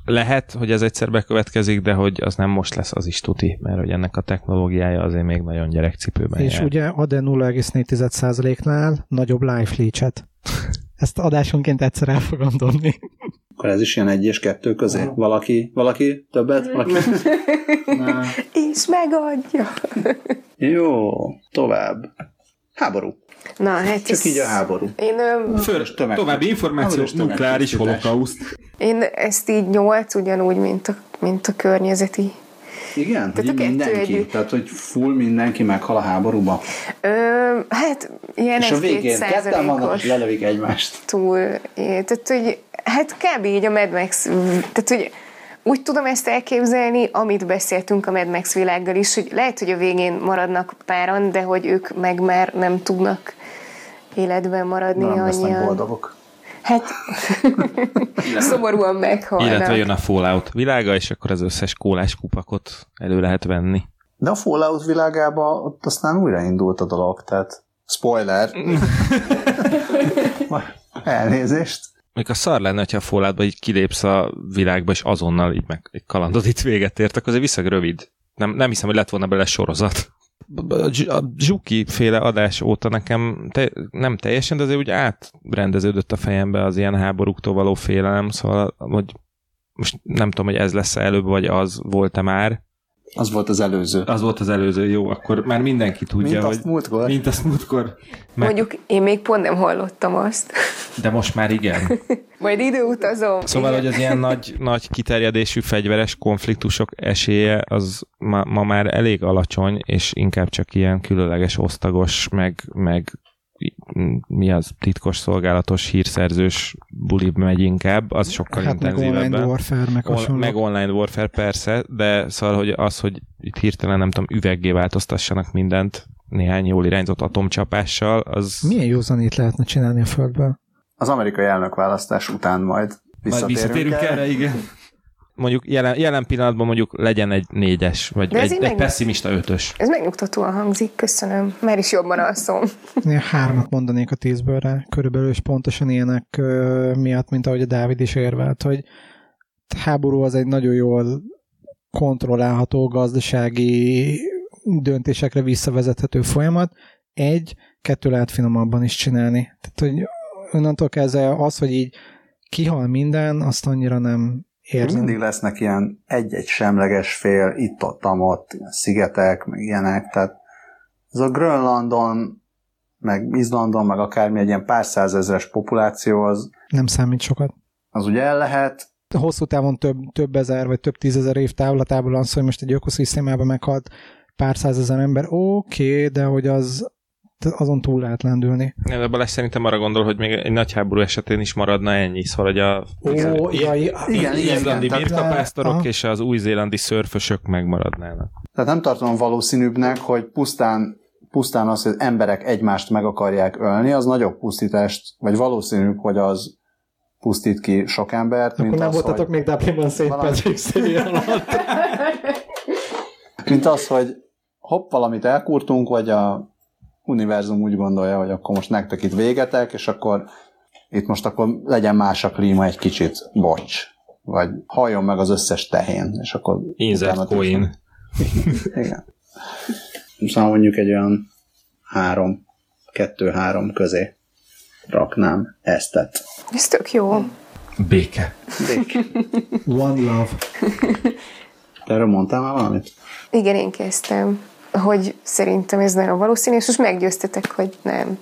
lehet, hogy ez egyszer bekövetkezik, de hogy az nem most lesz, az is tuti, mert hogy ennek a technológiája azért még nagyon gyerekcipőben És jár. ugye ad-e 0,4%-nál nagyobb life leach-et. Ezt adásonként egyszer el fogom dobni. Akkor ez is ilyen egy és kettő közé. Valaki, valaki többet? Valaki? [LAUGHS] És megadja. jó, tovább. Háború. Na, hát Csak így a háború. Én, Fölös tömeg. További információ, Háborús nukleáris holokauszt. én ezt így nyolc, ugyanúgy, mint a, mint a környezeti. Igen? Tehát kettő mindenki. együtt. Tehát, hogy full mindenki meghal a háborúba. Ö, hát ilyen és a végén ketten vannak, és lelövik egymást. túl. é, Tehát, hogy hát kb. így a Mad Max, tehát, hogy úgy tudom ezt elképzelni, amit beszéltünk a Mad Max világgal is, hogy lehet, hogy a végén maradnak páran, de hogy ők meg már nem tudnak életben maradni Nem annyian. boldogok. Hát [LAUGHS] szomorúan meghalnak. Illetve jön a Fallout világa, és akkor az összes kólás kupakot elő lehet venni. De a Fallout világában ott aztán újraindult a dolog, tehát spoiler. [LAUGHS] Elnézést. Még a szar lenne, hogyha a Falloutba így kilépsz a világba, és azonnal így meg egy kalandod itt véget ért, akkor azért viszont rövid. Nem, nem hiszem, hogy lett volna bele sorozat. A Zsuki féle adás óta nekem te, nem teljesen, de azért úgy átrendeződött a fejembe az ilyen háborúktól való félelem, szóval hogy most nem tudom, hogy ez lesz előbb, vagy az volt-e már. Az volt az előző. Az volt az előző, jó, akkor már mindenki tudja, Mint hogy... azt múltkor. Mint azt múltkor. Meg, Mondjuk én még pont nem hallottam azt. de most már igen. [LAUGHS] Majd időutazom. Szóval, Igen. hogy az ilyen [LAUGHS] nagy, nagy kiterjedésű fegyveres konfliktusok esélye az ma, ma már elég alacsony, és inkább csak ilyen különleges osztagos, meg, meg mi az titkos szolgálatos hírszerzős bulib megy inkább, az sokkal Hát meg online intenzívebben. warfare, meg On, meg online warfare persze, de szóval, hogy az, hogy itt hirtelen nem tudom, üveggé változtassanak mindent néhány jól irányzott atomcsapással, az... Milyen józanét lehetne csinálni a Földből? Az amerikai elnökválasztás után majd Majd visszatérünk, visszatérünk el. erre, igen. Mondjuk jelen, jelen pillanatban mondjuk legyen egy négyes, vagy De egy, egy meg- pessimista ötös. Ez megnyugtatóan hangzik, köszönöm. Már is jobban alszom. Én hármat mondanék a tízből rá, körülbelül is pontosan ilyenek ö, miatt, mint ahogy a Dávid is érvelt, hogy háború az egy nagyon jól kontrollálható gazdasági döntésekre visszavezethető folyamat. Egy, kettő lehet finomabban is csinálni. Tehát, hogy onnantól kezdve az, hogy így kihal minden, azt annyira nem érzem. Mindig lesznek ilyen egy-egy semleges fél, itt-ott, ott, szigetek, meg ilyenek, tehát ez a Grönlandon, meg Izlandon, meg akármi egy ilyen pár százezres populáció, az, Nem számít sokat. az ugye el lehet, hosszú távon több, több ezer vagy több tízezer év távlatából az, hogy most egy ökoszisztémában meghalt pár százezer ember, oké, okay, de hogy az azon túl lehet lendülni. De Balázs szerintem arra gondol, hogy még egy nagy háború esetén is maradna ennyi, szóval hogy a Ó, jaj, igen, izlandi birkapásztorok és az új-zélandi szörfösök megmaradnának. tehát nem tartom valószínűbbnek, hogy pusztán pusztán az, hogy emberek egymást meg akarják ölni, az nagyobb pusztítást, vagy valószínűbb, hogy az pusztít ki sok embert, Akkor mint nem az, voltatok hogy, még Dublinban St. valami- Patrick's [LAUGHS] alatt. mint az, hogy hopp, valamit elkurtunk, vagy a univerzum úgy gondolja, hogy akkor most nektek itt végetek, és akkor itt most akkor legyen más a klíma egy kicsit, bocs. Vagy halljon meg az összes tehén, és akkor... Insert coin. [LAUGHS] Igen. Szóval mondjuk egy olyan három, kettő-három közé raknám eztet. Ez tök jó. Béke. One love. Erről mondtál már valamit? Igen, én kezdtem, hogy szerintem ez nagyon valószínű, és most meggyőztetek, hogy nem.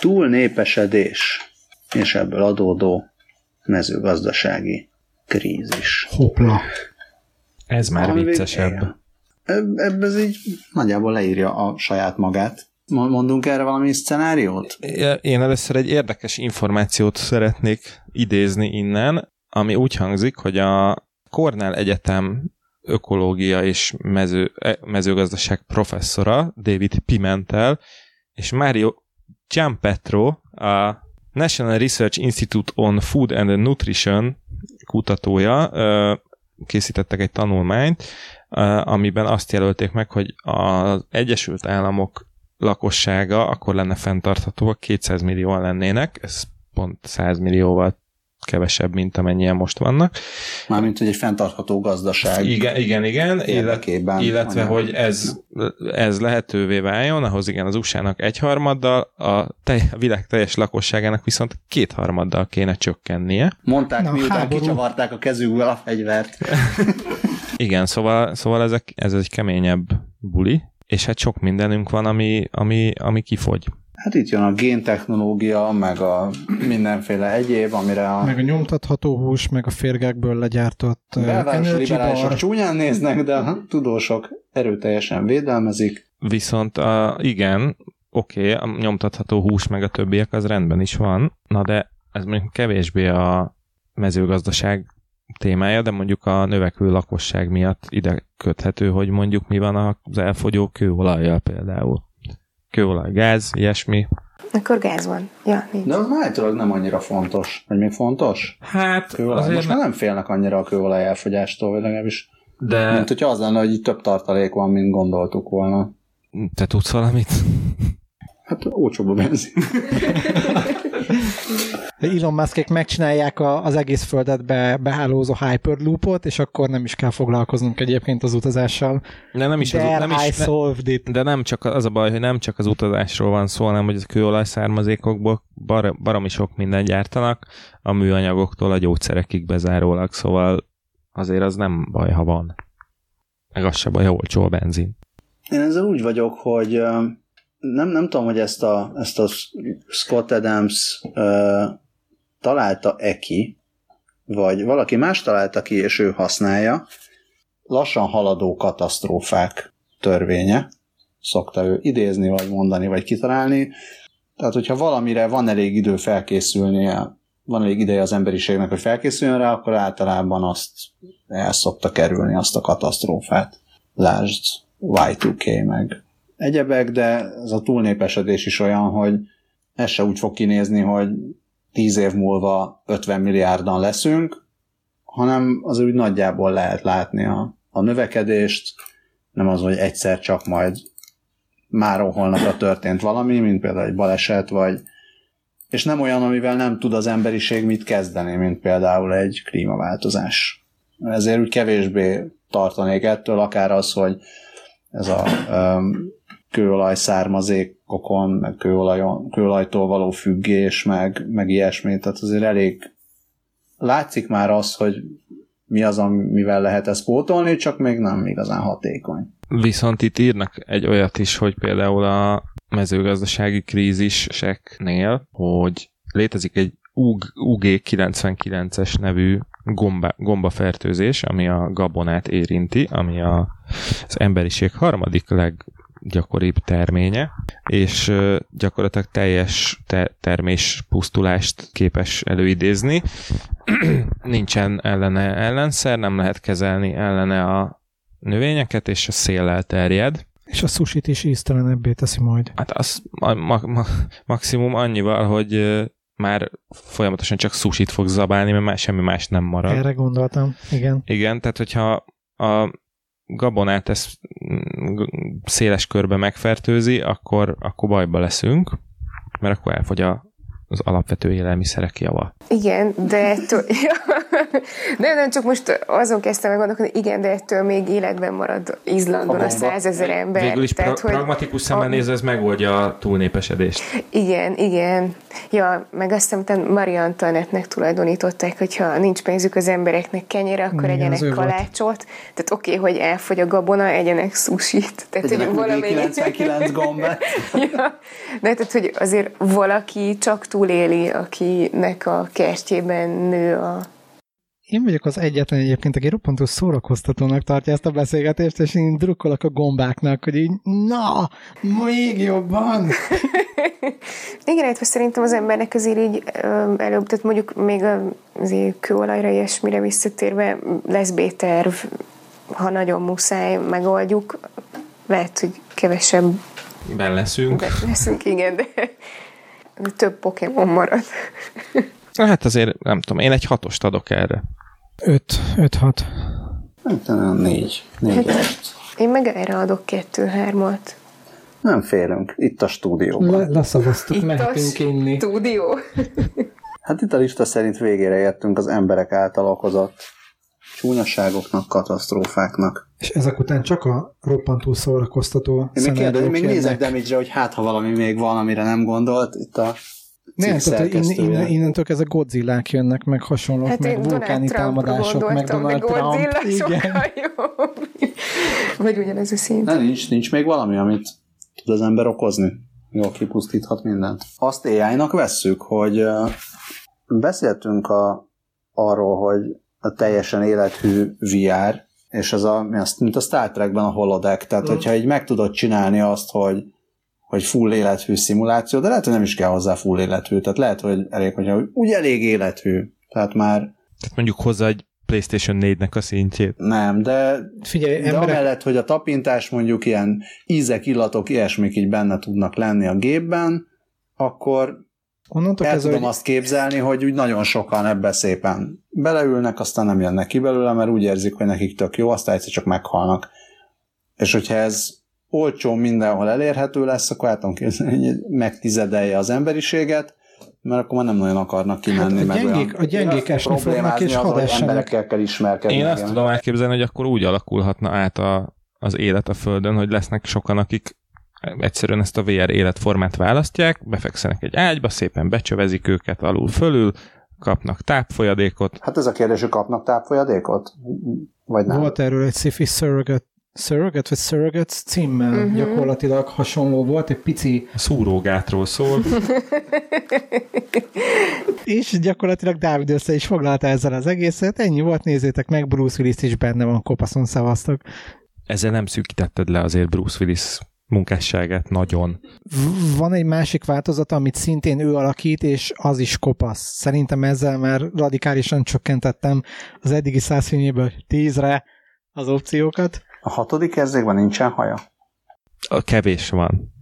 Túlnépesedés és ebből adódó mezőgazdasági krízis. Hoppla. Ez már Ami viccesebb. igen. Ebb- Ebb ez így nagyjából leírja a saját magát. Mo- Mondunk erre valami szcenáriót? Én először egy érdekes információt szeretnék idézni innen, ami úgy hangzik, hogy a Cornell Egyetem ökológia és mező, e- mezőgazdaság professzora, David Pimentel, és Mario Giampetro, a National Research Institute on Food and Nutrition kutatója, készítettek egy tanulmányt, amiben azt jelölték meg, hogy az Egyesült Államok lakossága akkor lenne fenntartható, ha 200 millióan lennének, ez pont 100 millióval kevesebb, mint amennyien most vannak. Mármint, hogy egy fenntartható gazdaság. Igen, igen, igen. Érdekében. illetve, Anyag. hogy ez, ez lehetővé váljon, ahhoz igen az USA-nak egyharmaddal, a, tej, a világ teljes lakosságának viszont kétharmaddal kéne csökkennie. Mondták, Na, miután háború. kicsavarták a kezükből a fegyvert. [LAUGHS] Igen, szóval, szóval ezek, ez egy keményebb buli, és hát sok mindenünk van, ami, ami, ami kifogy. Hát itt jön a géntechnológia, meg a mindenféle egyéb, amire a Meg a nyomtatható hús, meg a férgekből legyártott energy liberálisok bar. csúnyán néznek, de a tudósok erőteljesen védelmezik. Viszont a, igen, oké, okay, a nyomtatható hús meg a többiek az rendben is van, na de ez mondjuk kevésbé a mezőgazdaság témája, de mondjuk a növekvő lakosság miatt ide köthető, hogy mondjuk mi van az elfogyó kőolajjal például. Kőolaj, gáz, ilyesmi. Akkor gáz van. Ja, nincs. De az állítólag nem annyira fontos. Vagy még fontos? Hát Kőolaj. azért Most már nem félnek annyira a kőolaj elfogyástól, vagy legalábbis. De Mint hogyha az lenne, hogy itt több tartalék van, mint gondoltuk volna. te tudsz valamit? Hát olcsóbb a benzin. [LAUGHS] Elon Muskék megcsinálják a, az egész földet be, behálózó Hyperloopot, és akkor nem is kell foglalkoznunk egyébként az utazással. De nem is, az, There nem I is ne, solved it. de nem csak az a baj, hogy nem csak az utazásról van szó, hanem hogy a kőolaj származékokból bar, baromi sok minden gyártanak, a műanyagoktól a gyógyszerekig bezárólag, szóval azért az nem baj, ha van. Meg az se baj, ha olcsó a benzin. Én ezzel úgy vagyok, hogy nem, nem tudom, hogy ezt a, ezt a Scott Adams uh, találta-e ki, vagy valaki más találta ki, és ő használja. Lassan haladó katasztrófák törvénye, szokta ő idézni, vagy mondani, vagy kitalálni. Tehát, hogyha valamire van elég idő felkészülnie, van elég ideje az emberiségnek, hogy felkészüljön rá, akkor általában azt el szokta kerülni, azt a katasztrófát. Lásd Y2K meg egyebek, de ez a túlnépesedés is olyan, hogy ez se úgy fog kinézni, hogy 10 év múlva 50 milliárdan leszünk, hanem az úgy nagyjából lehet látni a, a növekedést, nem az, hogy egyszer csak majd már holnapra történt valami, mint például egy baleset, vagy és nem olyan, amivel nem tud az emberiség mit kezdeni, mint például egy klímaváltozás. Ezért úgy kevésbé tartanék ettől, akár az, hogy ez a um, kőolaj származékokon, meg kőolajon, kőolajtól való függés, meg, meg ilyesmi, tehát azért elég látszik már az, hogy mi az, amivel lehet ezt pótolni, csak még nem igazán hatékony. Viszont itt írnak egy olyat is, hogy például a mezőgazdasági kríziseknél, hogy létezik egy UG99-es nevű gomba, gombafertőzés, ami a gabonát érinti, ami a, az emberiség harmadik leggyakoribb terménye, és gyakorlatilag teljes te- termés pusztulást képes előidézni. [CLEARS THROAT] Nincsen ellene ellenszer, nem lehet kezelni ellene a növényeket, és a széllel terjed. És a sushit is íztelenebbé teszi majd. Hát az ma- ma- ma- maximum annyival, hogy már folyamatosan csak sushit fog zabálni, mert már semmi más nem marad. Erre gondoltam, igen. Igen, tehát hogyha a gabonát ezt mm, széles körbe megfertőzi, akkor, akkor bajba leszünk, mert akkor elfogy a, az alapvető élelmiszerek java. Igen, de ettől... [LAUGHS] nem, nem, csak most azon kezdtem meg gondolkodni, igen, de ettől még életben marad Izlandon a, A százezer ember. Végül is pra- hogy pragmatikus szemmel a- nézve ez megoldja a túlnépesedést. Igen, igen. Ja, meg azt hiszem, utána Marie Antoinette-nek tulajdonították, hogyha nincs pénzük az embereknek kenyére, akkor Igen, egyenek ő volt. kalácsot. Tehát oké, okay, hogy elfogy a gabona, egyenek sushit. Tehát, hogy Egyenek valami... 99 gombát. [LAUGHS] ja. De tehát, hogy azért valaki csak túléli, akinek a kertjében nő a Én vagyok az egyetlen egyébként, aki roppantól szórakoztatónak tartja ezt a beszélgetést, és én drukkolok a gombáknak, hogy így, na, még jobban. [LAUGHS] Igen, illetve szerintem az embernek azért így előbb, tehát mondjuk még a- azért kőolajra ilyesmire visszatérve lesz B-terv, ha nagyon muszáj, megoldjuk. Lehet, hogy kevesebb Ben leszünk. leszünk, igen, de több Pokémon marad. Na [LAUGHS] hát azért nem tudom, én egy hatost adok erre. 5, 5, 6. Hát olyan négy. Négy est. Én meg erre adok kettő-hármat. Nem félünk. Itt a stúdióban. Le, leszavaztuk, Itt a mehetünk inni. stúdió. Hát itt a lista szerint végére értünk az emberek által okozott csúnyaságoknak, katasztrófáknak. És ezek után csak a roppantú szórakoztató Én még, kérdez, még nézek damage hogy hát ha valami még van, amire nem gondolt, itt a Nem, cikk tehát innen, innen, innentől ezek Godzillák jönnek, meg hasonlók, Hát meg vulkáni Trumpra támadások, meg Donald Trump. Igen. Vagy ugyanez a szint. Nem, nincs, nincs még valami, amit tud az ember okozni. Jól kipusztíthat mindent. Azt AI-nak vesszük, hogy beszéltünk a, arról, hogy a teljesen élethű VR, és ez a, mint a Star Trekben a holodeck, tehát hogyha így meg tudod csinálni azt, hogy hogy full élethű szimuláció, de lehet, hogy nem is kell hozzá full élethű, tehát lehet, hogy elég, hogyha úgy elég élethű, tehát már Tehát mondjuk hozzá egy PlayStation 4-nek a szintjét. nem, de Figyelj, De emberek, amellett, hogy a tapintás mondjuk ilyen ízek, illatok, ilyesmik így benne tudnak lenni a gépben, akkor onnantól el kezdve, tudom hogy azt képzelni, hogy úgy nagyon sokan ebbe szépen beleülnek, aztán nem jönnek ki belőle, mert úgy érzik, hogy nekik tök jó, aztán egyszer csak meghalnak. És hogyha ez olcsó mindenhol elérhető lesz, akkor el tudom képzelni, hogy megtizedelje az emberiséget, mert akkor már nem nagyon akarnak kimenni. Hát a gyengék- a gyengék esni fognak, és hadessenek. emberekkel kell ismerkedni. Én azt igen. tudom elképzelni, hogy akkor úgy alakulhatna át a, az élet a Földön, hogy lesznek sokan, akik egyszerűen ezt a VR életformát választják, befekszenek egy ágyba, szépen becsövezik őket alul fölül, kapnak tápfolyadékot, Hát ez a kérdés, hogy kapnak tápfolyadékot? Vagy nem? volt erről egy sci-fi surrogate, surrogate vagy surrogates címmel uh-huh. gyakorlatilag hasonló volt, egy pici, A szúrógátról szól. [LAUGHS] és gyakorlatilag Dávid össze is foglalta ezzel az egészet, ennyi volt, nézzétek meg, Bruce Willis is benne van, kopaszon szavaztok. ezzel nem szűkítetted le azért Bruce Willis munkásságát nagyon. Van egy másik változat, amit szintén ő alakít, és az is kopasz. Szerintem ezzel már radikálisan csökkentettem az eddigi száz filmjéből tízre az opciókat. A hatodik érzékben nincsen haja? A kevés van.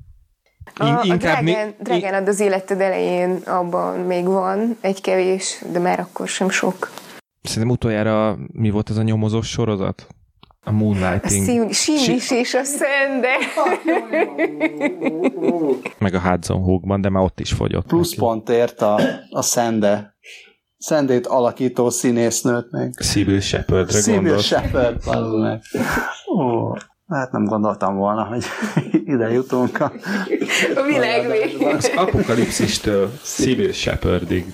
A, In- a inkább mi- drágán, drágán ad az életed elején abban még van egy kevés, de már akkor sem sok. Szerintem utoljára mi volt ez a nyomozós sorozat? A A Moonlighting, szín, sín is és a szende. meg a Hudson Hawkban, de már ott is fogyott. Plusz pontért a, a Szende, Szendét alakító színésznőt még. Sybil Shepardre gondolsz. Shepard, meg. Ó, hát nem gondoltam volna, hogy [LAUGHS] ide jutunk a A világ. Az apokalipszistől Sybil Shepardig.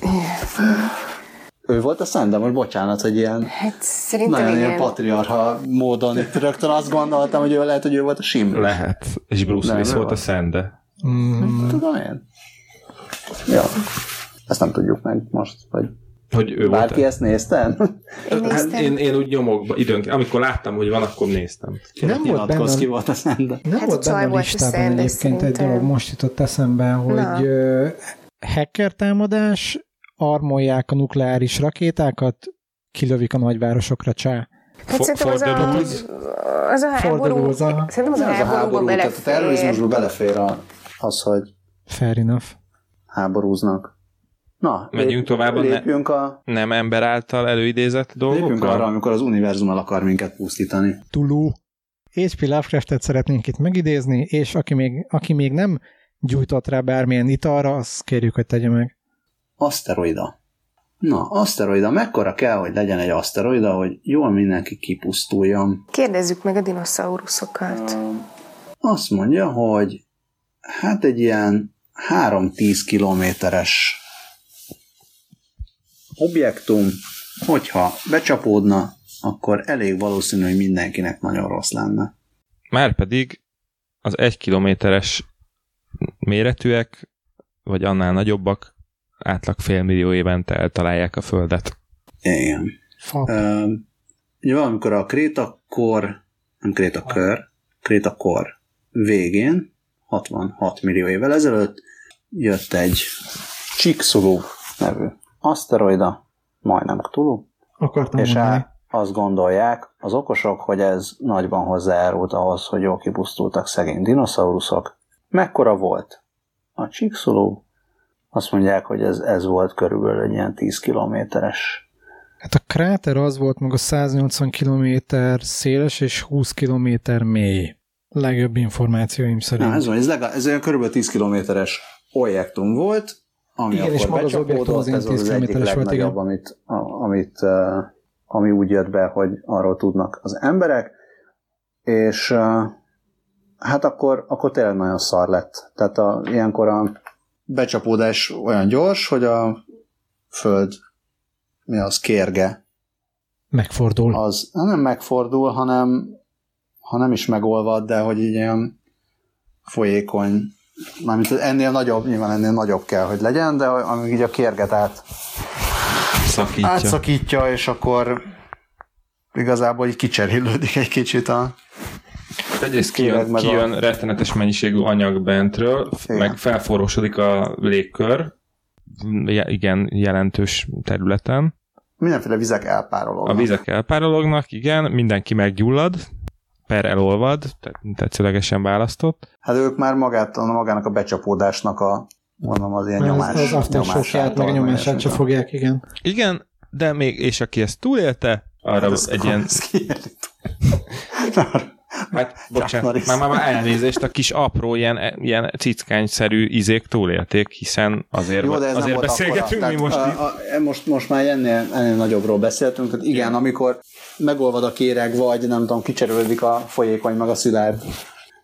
Ő volt a Szende, most bocsánat, hogy ilyen Hát szerintem nagyon ilyen igen. patriarha módon itt rögtön azt gondoltam, hogy ő lehet, hogy ő volt a Sim. Lehet. És Bruce Willis volt a. Szende. Mm, Tudom én. Ja. Ezt nem tudjuk meg most, vagy Hogy ő bárki volt. ezt nézte? Én [LAUGHS] Hát néztem. én, én úgy nyomokba, időnként, amikor láttam, hogy van, akkor néztem. nem volt Nyilatkozz, ki benne, volt a Szende. nem Hát volt a benne a listában egyébként egy szerintem. dolog, most jutott eszembe, hogy Na. hacker támadás, armolják a nukleáris rakétákat, kilövik a nagyvárosokra csá. Hát szerintem az a, az a háború, szerintem az a háború, tehát a belefér. terrorizmusba belefér a, az, hogy Fair enough. háborúznak. Na, Menjünk tovább a ne- a, Nem ember által előidézett lépjünk arra, amikor az univerzum el akar minket pusztítani. Tulu. H.P. Lovecraftet szeretnénk itt megidézni, és aki még, aki még nem gyújtott rá bármilyen italra, azt kérjük, hogy tegye meg. Aszteroida. Na, aszteroida, mekkora kell, hogy legyen egy aszteroida, hogy jól mindenki kipusztuljon? Kérdezzük meg a dinoszauruszokat. Azt mondja, hogy hát egy ilyen 3-10 kilométeres objektum, hogyha becsapódna, akkor elég valószínű, hogy mindenkinek nagyon rossz lenne. Márpedig az egy kilométeres méretűek, vagy annál nagyobbak, átlag félmillió évente eltalálják a Földet. Igen. Fa. Ö, ugye valamikor a Krétakor, nem Krétakör, Krétakor végén, 66 millió évvel ezelőtt jött egy Chicxulub nevű aszteroida, majdnem Cthulhu, Akartam és mondani. á, azt gondolják az okosok, hogy ez nagyban hozzájárult ahhoz, hogy jól kipusztultak szegény dinoszauruszok. Mekkora volt? A Chicxulub azt mondják, hogy ez, ez volt körülbelül egy ilyen 10 kilométeres Hát a kráter az volt meg a 180 km széles és 20 km mély. Legjobb információim szerint. Na, ez van, ez, legalább, ez olyan körülbelül 10 kilométeres objektum volt, ami Igen, és akkor maga az objektum az ez az 10 egyik kilométeres volt, legnagyobb, amit, a, amit, uh, ami úgy jött be, hogy arról tudnak az emberek, és hát akkor, akkor tényleg nagyon szar lett. Tehát a, ilyenkor a becsapódás olyan gyors, hogy a föld mi az kérge, Megfordul. az nem megfordul, hanem ha nem is megolvad, de hogy így ilyen folyékony, mármint ennél nagyobb, nyilván ennél nagyobb kell, hogy legyen, de amíg így a kérget át, Szakítja. átszakítja, és akkor igazából így kicserélődik egy kicsit a... Egyrészt Kéreg kijön, meg a- kijön rettenetes mennyiségű anyag bentről, Igen. meg felforrósodik a légkör, igen, jelentős területen. Mindenféle vizek elpárolognak. A vizek elpárolognak, igen, mindenki meggyullad, per elolvad, tehát tetszőlegesen választott. Hát ők már magát, magának a becsapódásnak a mondom, az ilyen Az, nyomás. az aftershockját, meg a nyomását se fogják, igen. Igen, de még, és aki ezt túlélte, arra Ez, egy ilyen. [LAUGHS] hát bocsánat, már, már, már elnézést, a kis apró ilyen, ilyen cickányszerű izék túlélték, hiszen azért, Jó, de ez azért beszélgetünk akkora. mi most Tehát, a, a, most, most már ennél, ennél nagyobbról beszéltünk, tehát igen, amikor megolvad a kéreg, vagy nem tudom, kicserődik a folyékony, meg a szilárd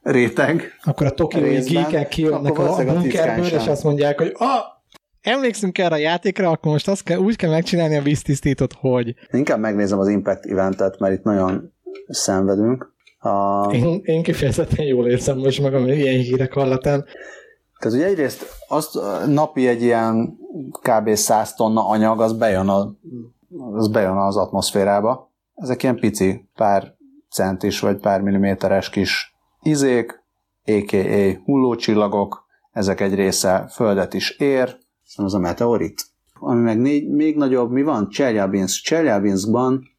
réteg. Akkor a tokiói geekek kijönnek a a bunkerből, és azt mondják, hogy ah, emlékszünk erre a játékra, akkor most azt kell, úgy kell megcsinálni a víztisztítót, hogy Inkább megnézem az Impact eventet, mert itt nagyon szenvedünk. A, én, én kifejezetten jól érzem most magam ilyen hírek hallatán. tehát ugye egyrészt azt napi egy ilyen kb. 100 tonna anyag, az bejön, a, az bejön az atmoszférába. Ezek ilyen pici, pár centis vagy pár milliméteres kis izék, a.k.a. hullócsillagok, ezek egy része földet is ér, az a meteorit. Ami meg négy, még nagyobb, mi van? Cseljabinsk. Cseljabinskban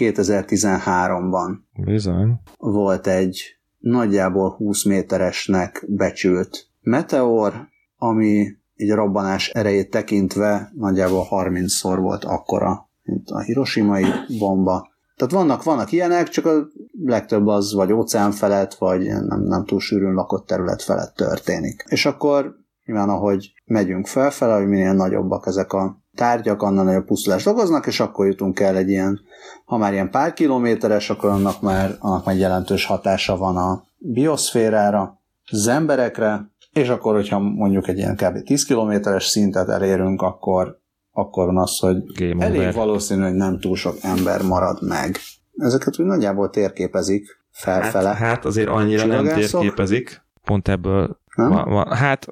2013-ban Bizony. volt egy nagyjából 20 méteresnek becsült meteor, ami így a robbanás erejét tekintve nagyjából 30-szor volt akkora, mint a hiroshimai bomba. Tehát vannak, vannak ilyenek, csak a legtöbb az vagy óceán felett, vagy nem, nem túl sűrűn lakott terület felett történik. És akkor nyilván ahogy megyünk felfele, hogy minél nagyobbak ezek a tárgyak, annál nagyobb pusztulást okoznak, és akkor jutunk el egy ilyen, ha már ilyen pár kilométeres, akkor annak már, annak már jelentős hatása van a bioszférára, az emberekre, és akkor, hogyha mondjuk egy ilyen kb. 10 kilométeres szintet elérünk, akkor, akkor van az, hogy Game elég over. valószínű, hogy nem túl sok ember marad meg. Ezeket úgy nagyjából térképezik Hát, felfele. hát azért annyira nem térképezik. Pont ebből Nem? van, van. Hát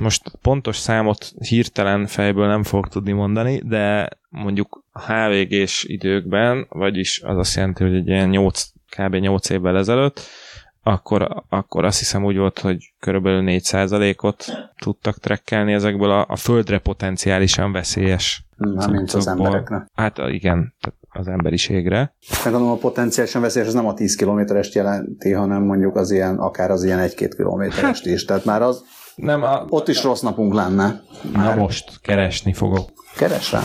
most pontos számot hirtelen fejből nem fogok tudni mondani, de mondjuk HVG-s időkben, vagyis az azt jelenti, hogy egy ilyen 8, kb. 8 évvel ezelőtt, akkor, akkor azt hiszem úgy volt, hogy körülbelül 4%-ot tudtak trekkelni ezekből a, a földre potenciálisan veszélyes Nem, mint az emberekre. Hát igen, tehát az emberiségre. Meg gondolom a potenciálisan veszélyes, az nem a 10 kilométerest jelenti, hanem mondjuk az ilyen, akár az ilyen 1-2 kilométerest is. Tehát már az, Nem, a, ott is rossz napunk lenne. na most keresni fogok. Keres rá.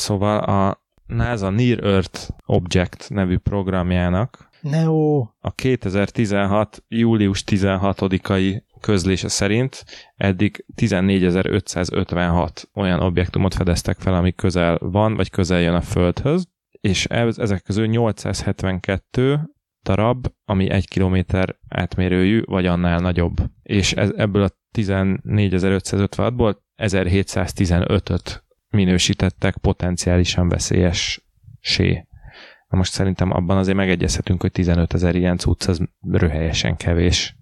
Szóval a NASA Near Earth Object nevű programjának Neo. a 2016. július 16-ai közlése szerint eddig 14.556 olyan objektumot fedeztek fel, ami közel van, vagy közel jön a Földhöz, és ez, ezek közül 872 darab, ami egy kilométer átmérőjű, vagy annál nagyobb. És ez, ebből a 14.556-ból 1715-öt minősítettek potenciálisan veszélyes sé. Na most szerintem abban azért megegyezhetünk, hogy 15 ezer ilyen cucc az röhelyesen kevés.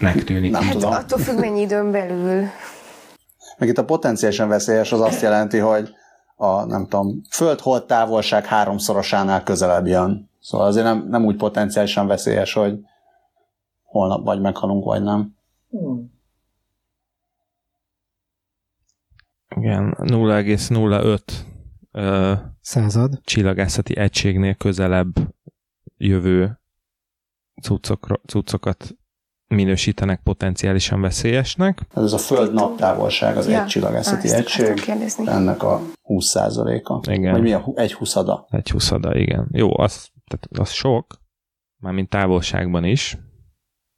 Nek tűnik. Nem Hát tudom. attól függ, mennyi időn belül. Meg itt a potenciálisan veszélyes az azt jelenti, hogy a, nem tudom, föld-hold távolság háromszorosánál közelebb jön. Szóval azért nem, nem úgy potenciálisan veszélyes, hogy holnap vagy meghalunk, vagy nem. Igen, 0,05 ö, Század. csillagászati egységnél közelebb jövő cuccokra, cuccokat minősítenek potenciálisan veszélyesnek. Ez a föld naptávolság, az Ja, egy csillagászati akartam egység, ennek a 20%-a. Igen. Vagy mi a egy huszada? Egy huszada, igen. Jó, az, tehát az sok, mármint távolságban is.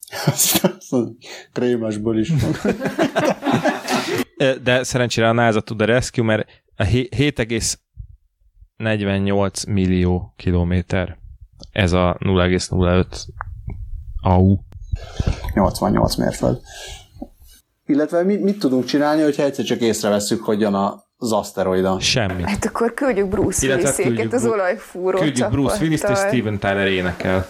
[LAUGHS] Krémesből is. [LAUGHS] De szerencsére a NASA tud a rescue, mert a hé- 7,48 millió kilométer. Ez a 0,05 AU. 88 mérföld. Illetve mit, mit tudunk csinálni, hogyha egyszer csak észrevesszük, hogy jön a- az aszteroida? Semmi. Hát akkor küldjük Bruce Illetve Willis-éket az olajfúró Küldjük Bruce Willis-t és. Steven Tyler énekel.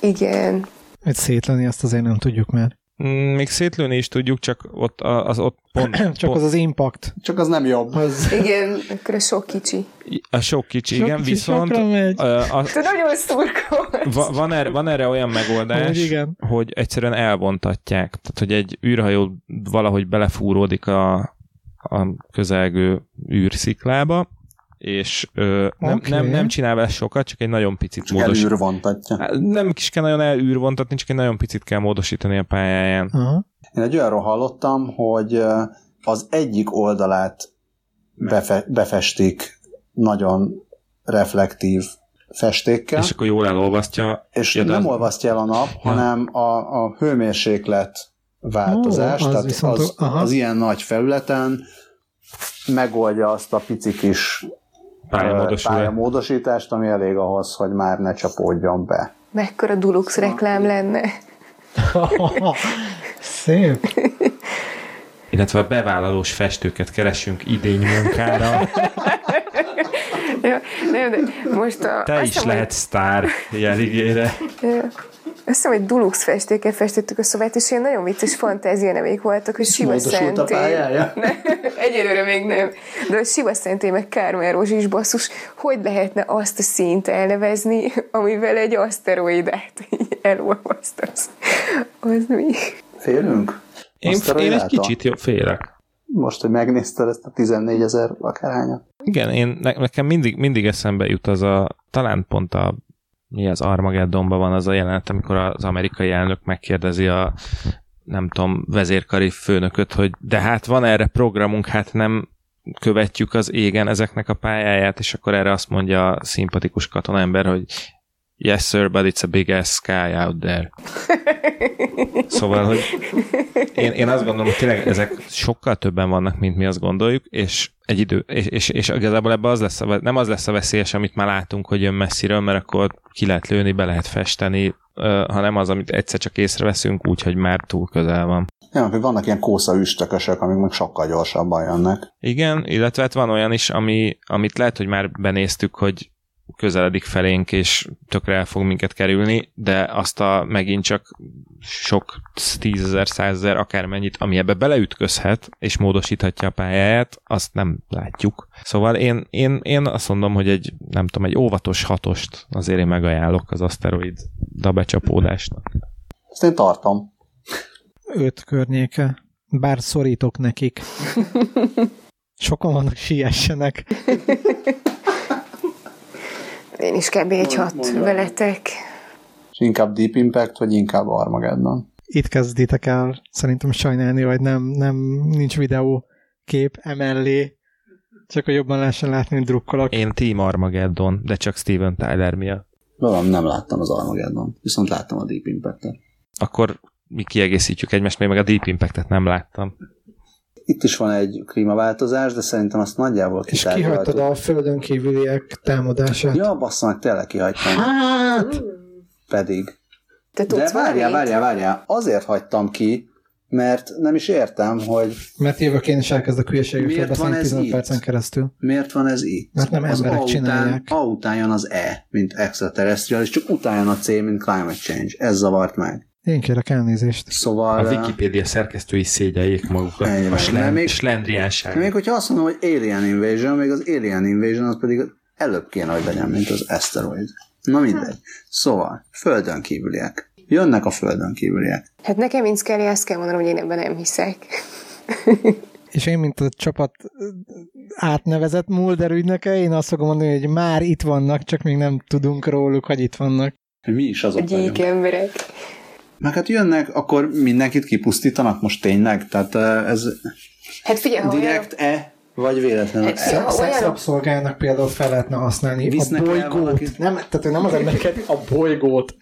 Igen. Hogy szétleni azt azért nem tudjuk már. Mm, Még szétlőni is tudjuk, csak ott a- az ott pont, [COUGHS] Csak pont az az impact. Csak az nem jobb. Az [LAUGHS] Igen, akkor a sok kicsi. a sok kicsi, Sok igen, kicsi viszont ö, a, Te nagyon szurkolt. Va- van, erre, van erre olyan megoldás, Hogy igen. hogy egyszerűen elvontatják. Tehát, hogy egy űrhajó valahogy belefúródik a, a közelgő űrsziklába, és ö, nem, Oké. nem, nem csinál vele sokat, csak egy nagyon picit Csak módosít. elűrvontatja. Hát Nem is kell nagyon elűrvontatni, csak egy nagyon picit kell módosítani a pályáján. Aha. Én egy olyanról hallottam, hogy az egyik oldalát befe- befestik nagyon reflektív festékkel, És akkor jól elolvasztja. és Ja, nem az- olvasztja el a nap, Ja. hanem a, a hőmérséklet változás, Ó, az tehát viszont- az, aha. az ilyen nagy felületen megoldja azt a pici kis Pályamódosulás. pályamódosítást, ami elég ahhoz, hogy már ne csapódjon be. Mekkora Dulux reklám lenne. [LAUGHS] Szép. Illetve a bevállalós festőket keresünk idény munkára. [LAUGHS] Ja, nem, de most a... Te is lehet sztár jeligére. Azt hiszem, hogy Dulux festékkel festettük a szobát, és ilyen nagyon vicces fantázia nevék voltak, hogy Siva Szenté. [LAUGHS] Egyelőre még nem. De a Siva Szenté meg Kármán Rózsis basszus, hogy lehetne azt a színt elnevezni, amivel egy aszteroidát elolvasztasz? Az mi? Félünk? Én, én egy kicsit jobb félek. most, hogy megnézted ezt a 14 ezer akárhányat. Igen, én, ne, nekem mindig, mindig eszembe jut az a, talán pont a mi az Armageddonban van az a jelenet, amikor az amerikai elnök megkérdezi a nem tudom, vezérkari főnököt, hogy de hát van erre programunk, hát nem követjük az égen ezeknek a pályáját, és akkor erre azt mondja a szimpatikus katonaember, hogy yes sir, but it's a big ass sky out there. [LAUGHS] Szóval, hogy én, én azt gondolom, hogy tényleg ezek sokkal többen vannak, mint mi azt gondoljuk, és egy idő, és, és, és igazából ebben az lesz a, nem az lesz a veszélyes, amit már látunk, hogy jön messziről, mert akkor ki lehet lőni, be lehet festeni, hanem az, amit egyszer csak észreveszünk, úgyhogy már túl közel van. Ja, hogy vannak ilyen kósza üstökösök, amik meg sokkal gyorsabban jönnek. Igen, illetve hát van olyan is, ami, amit lehet, hogy már benéztük, hogy közeledik felénk, és tökre el fog minket kerülni, de azt a megint csak sok tízezer, százezer, akármennyit, ami ebbe beleütközhet, és módosíthatja a pályáját, azt nem látjuk. Szóval én, én, én azt mondom, hogy egy, nem tudom, egy óvatos hatost azért én megajánlok az aszteroid becsapódásnak. Ezt én tartom. Öt környéke. Bár szorítok nekik. [LAUGHS] Sokan vannak, siessenek. [LAUGHS] Én is kb. egy hat veletek. És inkább Deep Impact, vagy inkább Armageddon? Itt kezditek el szerintem sajnálni, vagy nem, nem nincs videó kép emellé, csak hogy jobban lehessen látni, hogy drukkolok. Én Team Armageddon, de csak Steven Tyler miatt. Valam nem láttam az Armageddon, viszont láttam a Deep Impact-et. Akkor mi kiegészítjük egymást, még meg a Deep Impact-et nem láttam. Itt is van egy klímaváltozás, de szerintem azt nagyjából És kihagytad a földön kívüliek támadását. Ja, bassza meg, tényleg kihagytam. Hát! Pedig. Te De várjál, várjál, várjál. Azért hagytam ki, mert nem is értem, hogy Mert jövök én is elkezdek van beszélni ez 15 itt? percen keresztül. miért van ez itt. Mert nem az emberek A csinálják. Után, A után jön az E, mint extraterrestrial, és csak utána jön a C, mint climate change. Ez zavart meg. Én kérek elnézést. Szóval... A eh, Wikipédia szerkesztői szégyeljék magukat. Ennyi A slend, még- slendriánság. Még hogyha azt mondom, hogy Alien Invasion, még az Alien Invasion az pedig előbb kéne, hogy legyen, mint az Asteroid. Na mindegy. Szóval, földön kívüliek. Jönnek a földön kívüliek. Hát nekem, mint Skelly, azt kell mondanom, hogy én ebben nem hiszek. [LAUGHS] És én, mint a csapat átnevezett Mulder ügynöke, én azt fogom mondani, hogy már itt vannak, csak még nem tudunk róluk, hogy itt vannak. Mi is azok vagyunk. Gyík emberek. Meg hát jönnek, akkor mindenkit kipusztítanak most tényleg? Tehát eh, ez Hát figyelj, olyan, direkt E, vagy véletlenül Hát, ha olyan- Szexrabszolgának például fel lehetne használni Visznek a bolygót. valakit? Nem, tehát nem az embereket, a bolygót.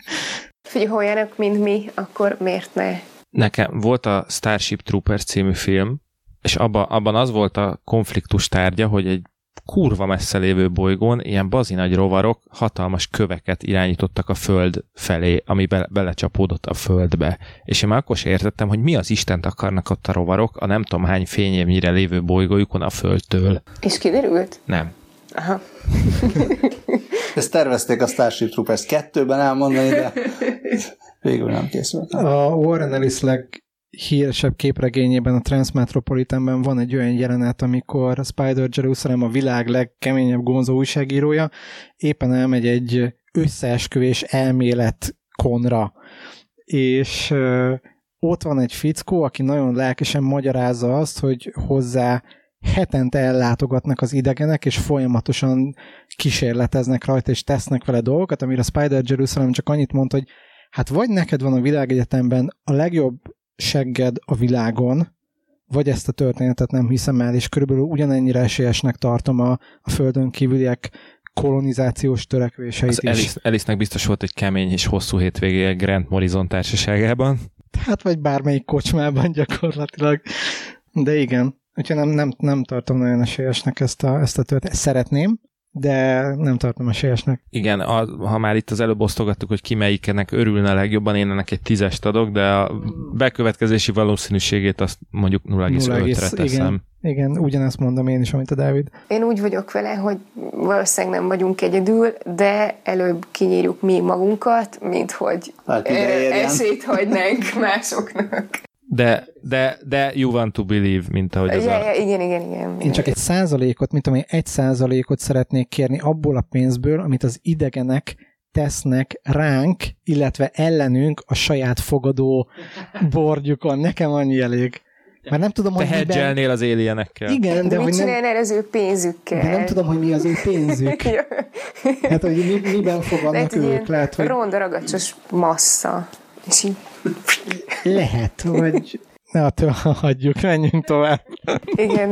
figyelj, olyanok, mint mi, akkor miért ne? Nekem volt a Starship Troopers című film, és abba, abban az volt a konfliktus tárgya, hogy egy kurva messze lévő bolygón ilyen bazi nagy rovarok hatalmas köveket irányítottak a föld felé, ami be, belecsapódott a földbe. És én már akkor sem értettem, hogy mi az Istent akarnak ott a rovarok a nem tudom hány fényévnyire lévő bolygójukon a földtől. És kiderült? Nem. Aha. [LAUGHS] Ezt tervezték a Starship Troopers 2-ben elmondani, de végül nem készült. A Warren Ellis leghíresebb képregényében, a Transmetropolitanben van egy olyan jelenet, amikor Spider Jerusalem a világ legkeményebb gonzó újságírója éppen elmegy egy összeesküvés elmélet konra, és ott van egy fickó, aki nagyon lelkesen magyarázza azt, hogy hozzá hetente ellátogatnak az idegenek, és folyamatosan kísérleteznek rajta, és tesznek vele dolgokat, amire Spider Jerusalem csak annyit mondta, hogy hát vagy neked van a világegyetemben a legjobb segged a világon, vagy ezt a történetet nem hiszem el, és körülbelül ugyanennyire esélyesnek tartom a, a földön kívüliek kolonizációs törekvéseit Az is. Alice, Alice-nek biztos volt egy kemény és hosszú hétvégéje Grant Morrison társaságában. Hát vagy bármelyik kocsmában gyakorlatilag. De igen, úgyhogy nem, nem, nem tartom nagyon esélyesnek ezt a, ezt a történetet. Szeretném, de nem tartom esélyesnek. Igen, a, ha már itt az előbb osztogattuk, hogy ki melyiknek örülne legjobban, én ennek egy tízest adok, de a bekövetkezési valószínűségét azt mondjuk 0,5-re 0,5, teszem. igen. Igen, ugyanezt mondom én is, amit a Dávid. Én úgy vagyok vele, hogy valószínűleg nem vagyunk egyedül, de előbb kinyírjuk mi magunkat, mint hogy Hát érjen. esélyt hagynánk másoknak. De, de, de you want to believe, mint ahogy az Ja, a... ja, igen, igen, igen. Én csak egy százalékot, mint amely egy százalékot szeretnék kérni abból a pénzből, amit az idegenek tesznek ránk, illetve ellenünk a saját fogadó bordjukon. Nekem annyi elég. Már nem tudom, Te hogy miben... hedgelnél az alienekkel. Igen, De, de, mit hogy nem, csinálnál az ő pénzükkel? de nem tudom, hogy mi az ő pénzük. [LAUGHS] Hát, hogy mi, miben fogadnak Lehet, ők. Lehet, hogy ronda ragacsos massza. És így, lehet, vagy... Ne attól hagyjuk, menjünk tovább. igen,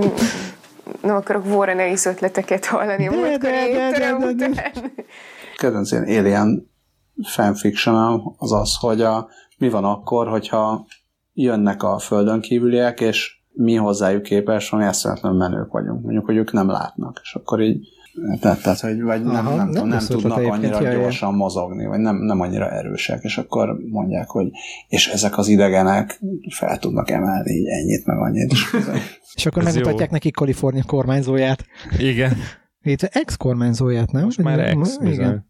nem akarok Warren Ellis ötleteket hallani a De, múltkori de, de, de, de, de. kedvenc ilyen alien fanfiction az az, hogy a, mi van akkor, hogyha jönnek a földön kívüliek, és mi hozzájuk képes, ami eszméletlenül menők vagyunk. Mondjuk, hogy ők nem látnak, és akkor így tehát, tehát hogy vagy nem, Aha, nem, nem tudom, nem tudnak annyira jaj, jaj. gyorsan mozogni, vagy nem, nem annyira erősek, és akkor mondják, hogy és ezek az idegenek fel tudnak emelni így ennyit, meg annyit. És [LAUGHS] És akkor Ez megmutatják jó. neki Kalifornia kormányzóját. Igen. [LAUGHS] Itt ex-kormányzóját, nem? Most már ex, Igen. bizony.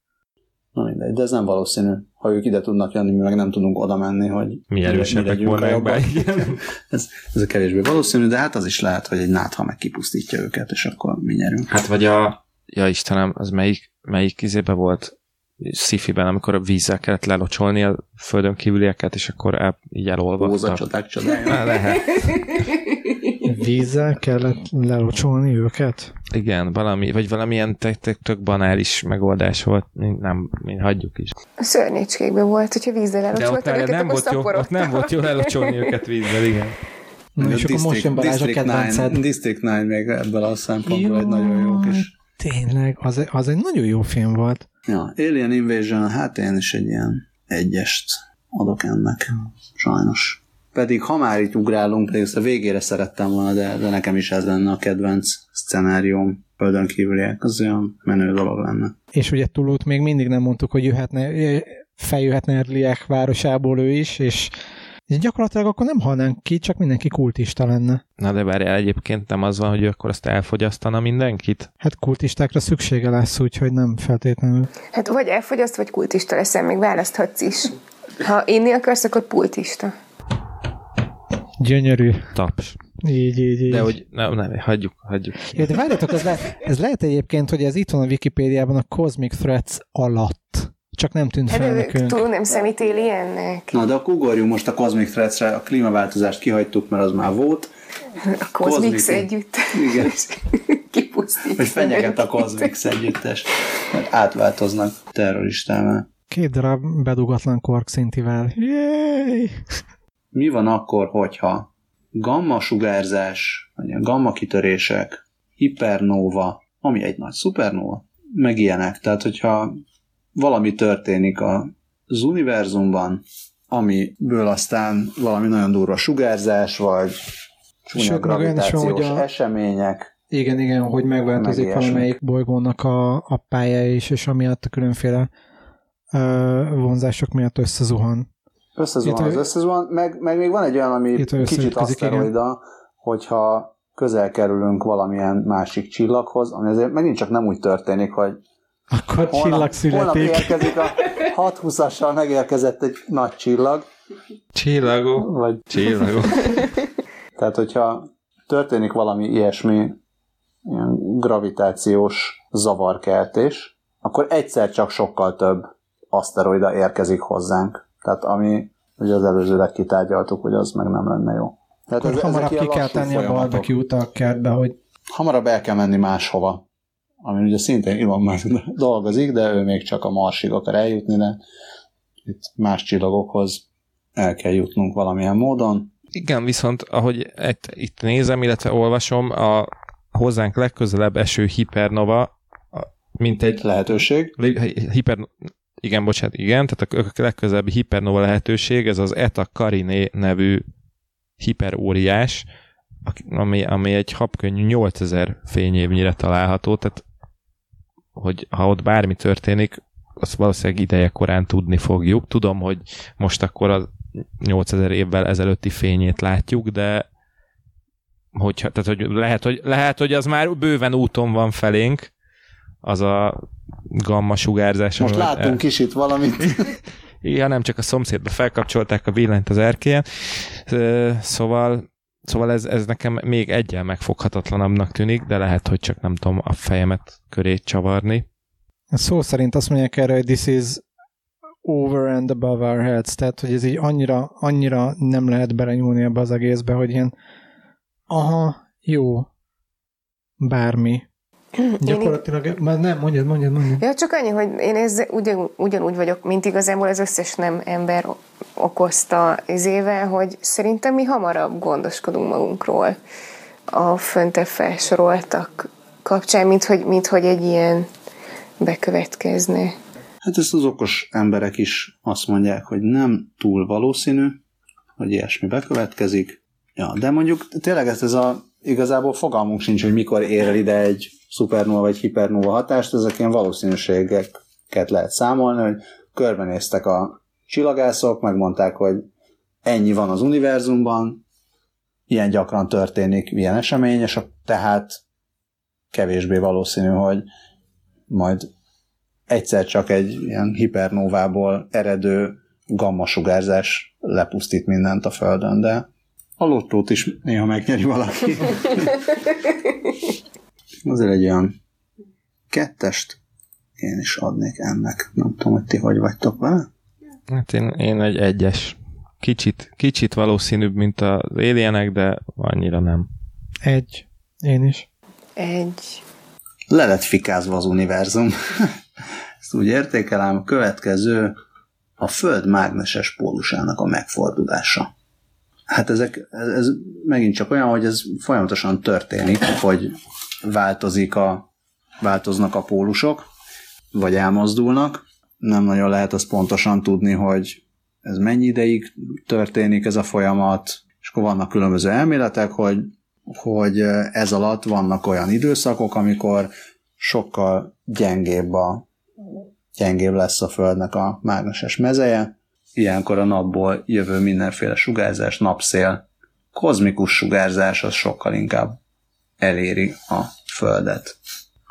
Na mindegy, de ez nem valószínű. Ha ők ide tudnak jönni, mi meg nem tudunk oda menni, hogy Mi erősebbek volnánk be. Igen. [LAUGHS] ez, ez a kevésbé valószínű, de hát az is lehet, hogy egy nátha meg kipusztítja őket, és akkor mi nyerünk. Hát vagy a... Ja Istenem, az melyik, melyik izébe volt sci amikor a vízzel kellett lelocsolni a földön kívülieket, és akkor el, így elolvadtak. csodák csodája. Á, Lehet. Vízzel kellett lelocsolni őket? Igen, valami, vagy valamilyen tök, banális megoldás volt. Nem, mi hagyjuk is. A szörnyécskékben volt, hogyha vízzel De ott, elocsoltak erre őket, nem volt, jó, ott nem volt jó lelocsolni őket vízzel, igen. Na, és akkor most jön Balázs a kedvenced. 9, District 9 még ebből a szempontból egy nagyon jó kis... Tényleg, az, az egy nagyon jó film volt. Ja, Alien Invasion, hát én is egy ilyen egyest adok ennek, sajnos. Pedig ha már itt ugrálunk, pedig ezt a végére szerettem volna, de, de nekem is ez lenne a kedvenc szcenárióm, földön kívüliek, az olyan menő dolog lenne. És ugye Tulut még mindig nem mondtuk, hogy jöhetne, feljöhetne Erliek városából ő is, és és gyakorlatilag akkor nem halnánk ki, csak mindenki kultista lenne. Na de várjál, egyébként nem az van, hogy ő akkor azt elfogyasztana mindenkit? Hát kultistákra szüksége lesz, úgyhogy nem feltétlenül. Hát vagy elfogyaszt, vagy kultista leszel, még választhatsz is. Ha inni akarsz, akkor pultista. Gyönyörű. Taps. Így, így, így. De hogy nem, nem, hagyjuk, hagyjuk. Ja, de várjatok, ez, le, ez lehet egyébként, hogy ez itt van a Wikipédiában a Cosmic Threats alatt. Csak nem tűnt fel Hát ő nekünk. túl nem számít aliennek. Na, de akkor ugorjunk most a Cosmic Threads-re, a klímaváltozást kihagytuk, mert az már volt. A Cosmix Cosmic- együtt. Igen. [LAUGHS] Kipusztít. Hogy fenyeget a Cosmix együttes, mert átváltoznak terroristává. Két darab bedugatlan kork szintivel. Yay! Mi van akkor, hogyha gamma sugárzás, vagy gamma kitörések, hipernóva, ami egy nagy szupernóva, meg ilyenek. Tehát, hogyha valami történik az univerzumban, amiből aztán valami nagyon durva sugárzás, vagy csúnya gravitációs a- események. Igen, igen, hogy Meg megváltozik valamelyik bolygónak a, a pálya is, és amiatt a különféle ö, vonzások miatt összezuhan. Összezuhan Itt az összezuhan, meg, meg még van egy olyan, ami kicsit aszteroida, hogyha közel kerülünk valamilyen másik csillaghoz, ami azért megint csak nem úgy történik, hogy Akkor csillag holnap születik. érkezik a 620-assal megérkezett egy nagy csillag, Csillagok. vagy Csillagok. [LAUGHS] tehát hogyha történik valami ilyesmi ilyen gravitációs zavarkeltés, akkor egyszer csak sokkal több aszteroida érkezik hozzánk. Tehát ami ugye az előzőleg kitárgyaltuk, hogy az meg nem lenne jó. Tehát Akkor hamarabb ilyen ki kell tenni a barbecue-t a kertbe, hogy Hamarabb el kell menni máshova. Ami ugye szintén Elon [LAUGHS] Musk dolgozik, de ő még csak a Marsig akar eljutni, de itt más csillagokhoz el kell jutnunk valamilyen módon. Igen, viszont ahogy itt, itt nézem, illetve olvasom, a hozzánk legközelebb eső hipernova, mint egy Lehetőség. Hiper, igen, bocsánat, igen, tehát a legközelebbi hipernova lehetőség, ez az Eta Carinae nevű hiperóriás, ami, ami egy habkönnyű 8000 fényévnyire található, tehát hogy ha ott bármi történik, azt valószínűleg ideje korán tudni fogjuk. Tudom, hogy most akkor a 8000 évvel ezelőtti fényét látjuk, de hogyha, tehát, hogy lehet, hogy, lehet, hogy az már bőven úton van felénk, az a gamma sugárzás. Most látunk is itt valamit. [LAUGHS] Ja, nem csak a szomszédba felkapcsolták a villanyt az erkélyen. Szóval, szóval ez, ez nekem még egyel megfoghatatlanabbnak tűnik, de lehet, hogy csak nem tudom a fejemet köré csavarni. szó szerint azt mondják erre, hogy this is over and above our heads, tehát hogy ez így annyira, annyira nem lehet belenyúlni ebbe az egészbe, hogy ilyen Aha, jó. Bármi. Gyakorlatilag, már nem, mondjad, mondjad, mondjad. Ja, csak annyi, hogy én ez ugyan, ugyanúgy vagyok, mint igazából az összes nem ember okozta izével, hogy szerintem mi hamarabb gondoskodunk magunkról a föntebb felsoroltak kapcsán, mint hogy, mint hogy egy ilyen bekövetkezne. Hát ezt az okos emberek is azt mondják, hogy nem túl valószínű, hogy ilyesmi bekövetkezik. Ja, de mondjuk tényleg ez, ez a igazából fogalmunk sincs, hogy mikor ér el ide egy szupernova vagy hipernova hatást, ezek ilyen valószínűségeket lehet számolni, hogy körbenéztek a csillagászok, megmondták, hogy ennyi van az univerzumban, ilyen gyakran történik ilyen esemény, és tehát kevésbé valószínű, hogy majd egyszer csak egy ilyen hipernóvából eredő gamma sugárzás lepusztít mindent a Földön, de a lottót is néha megnyeri valaki. Azért egy olyan kettest én is adnék ennek. Nem tudom, hogy ti hogy vagytok vele. Hát én, én egy egyes. Kicsit, kicsit valószínűbb, mint az alienek, de annyira nem. Egy. Én is. Egy. Le lett fikázva az univerzum. [LAUGHS] Ezt úgy értékelem, a következő a Föld mágneses pólusának a megfordulása. Hát ezek, ez, ez megint csak olyan, hogy ez folyamatosan történik, hogy változik a, változnak a pólusok, vagy elmozdulnak. Nem nagyon lehet azt pontosan tudni, hogy ez mennyi ideig történik ez a folyamat, és akkor vannak különböző elméletek, hogy, hogy ez alatt vannak olyan időszakok, amikor sokkal gyengébb a gyengébb lesz a Földnek a mágneses mezeje, ilyenkor a napból jövő mindenféle sugárzás, napszél, kozmikus sugárzás az sokkal inkább eléri a Földet.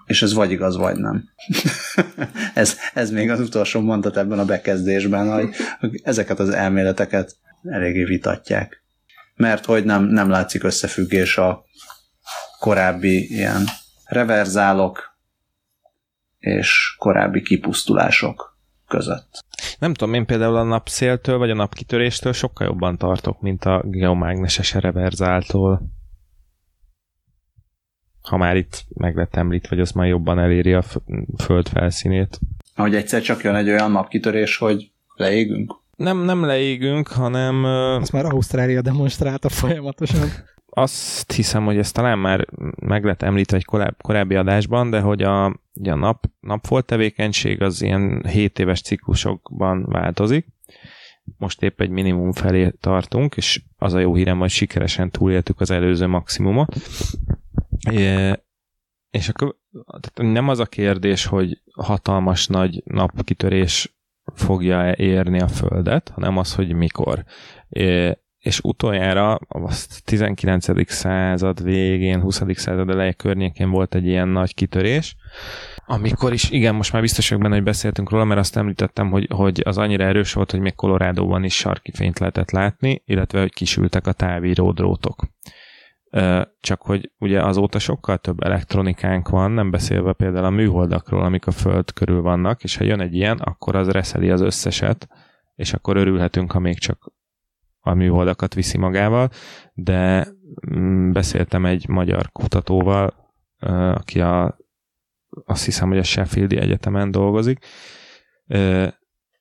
És ez vagy igaz, vagy nem. [LAUGHS] ez, ez még az utolsó mondat ebben a bekezdésben, hogy, ezeket az elméleteket eléggé vitatják. Mert hogy nem, nem látszik összefüggés a korábbi ilyen reverzálok és korábbi kipusztulások között. Nem tudom, én például a napszéltől vagy a napkitöréstől sokkal jobban tartok, mint a geomágneses reverzáltól. Ha már itt meg lett említ, vagy az már jobban eléri a föld felszínét. Hogy egyszer csak jön egy olyan napkitörés, hogy leégünk? Nem, nem leégünk, hanem... Azt már Ausztrália demonstrálta folyamatosan. Azt hiszem, hogy ezt talán már meg lett említve egy korábbi, adásban, de hogy a, a nap, napfolt tevékenység az ilyen 7 éves ciklusokban változik. Most épp egy minimum felé tartunk, és az a jó hírem, hogy sikeresen túléltük az előző maximumot. És akkor tehát nem az a kérdés, hogy hatalmas nagy napkitörés fogja érni a Földet, hanem az, hogy mikor. És utoljára a 19. század végén, 20. század eleje környékén volt egy ilyen nagy kitörés, amikor is, igen, most már biztos vagyok benne, hogy beszéltünk róla, mert azt említettem, hogy, hogy az annyira erős volt, hogy még Kolorádóban is sarki fényt lehetett látni, illetve hogy kisültek a távíró drótok. Csak hogy ugye azóta sokkal több elektronikánk van, nem beszélve például a műholdakról, amik a Föld körül vannak, és ha jön egy ilyen, akkor az reszeli az összeset, és akkor örülhetünk, ha még csak a műholdakat viszi magával, de mm, beszéltem egy magyar kutatóval, aki a, azt hiszem, hogy a Sheffieldi Egyetemen dolgozik,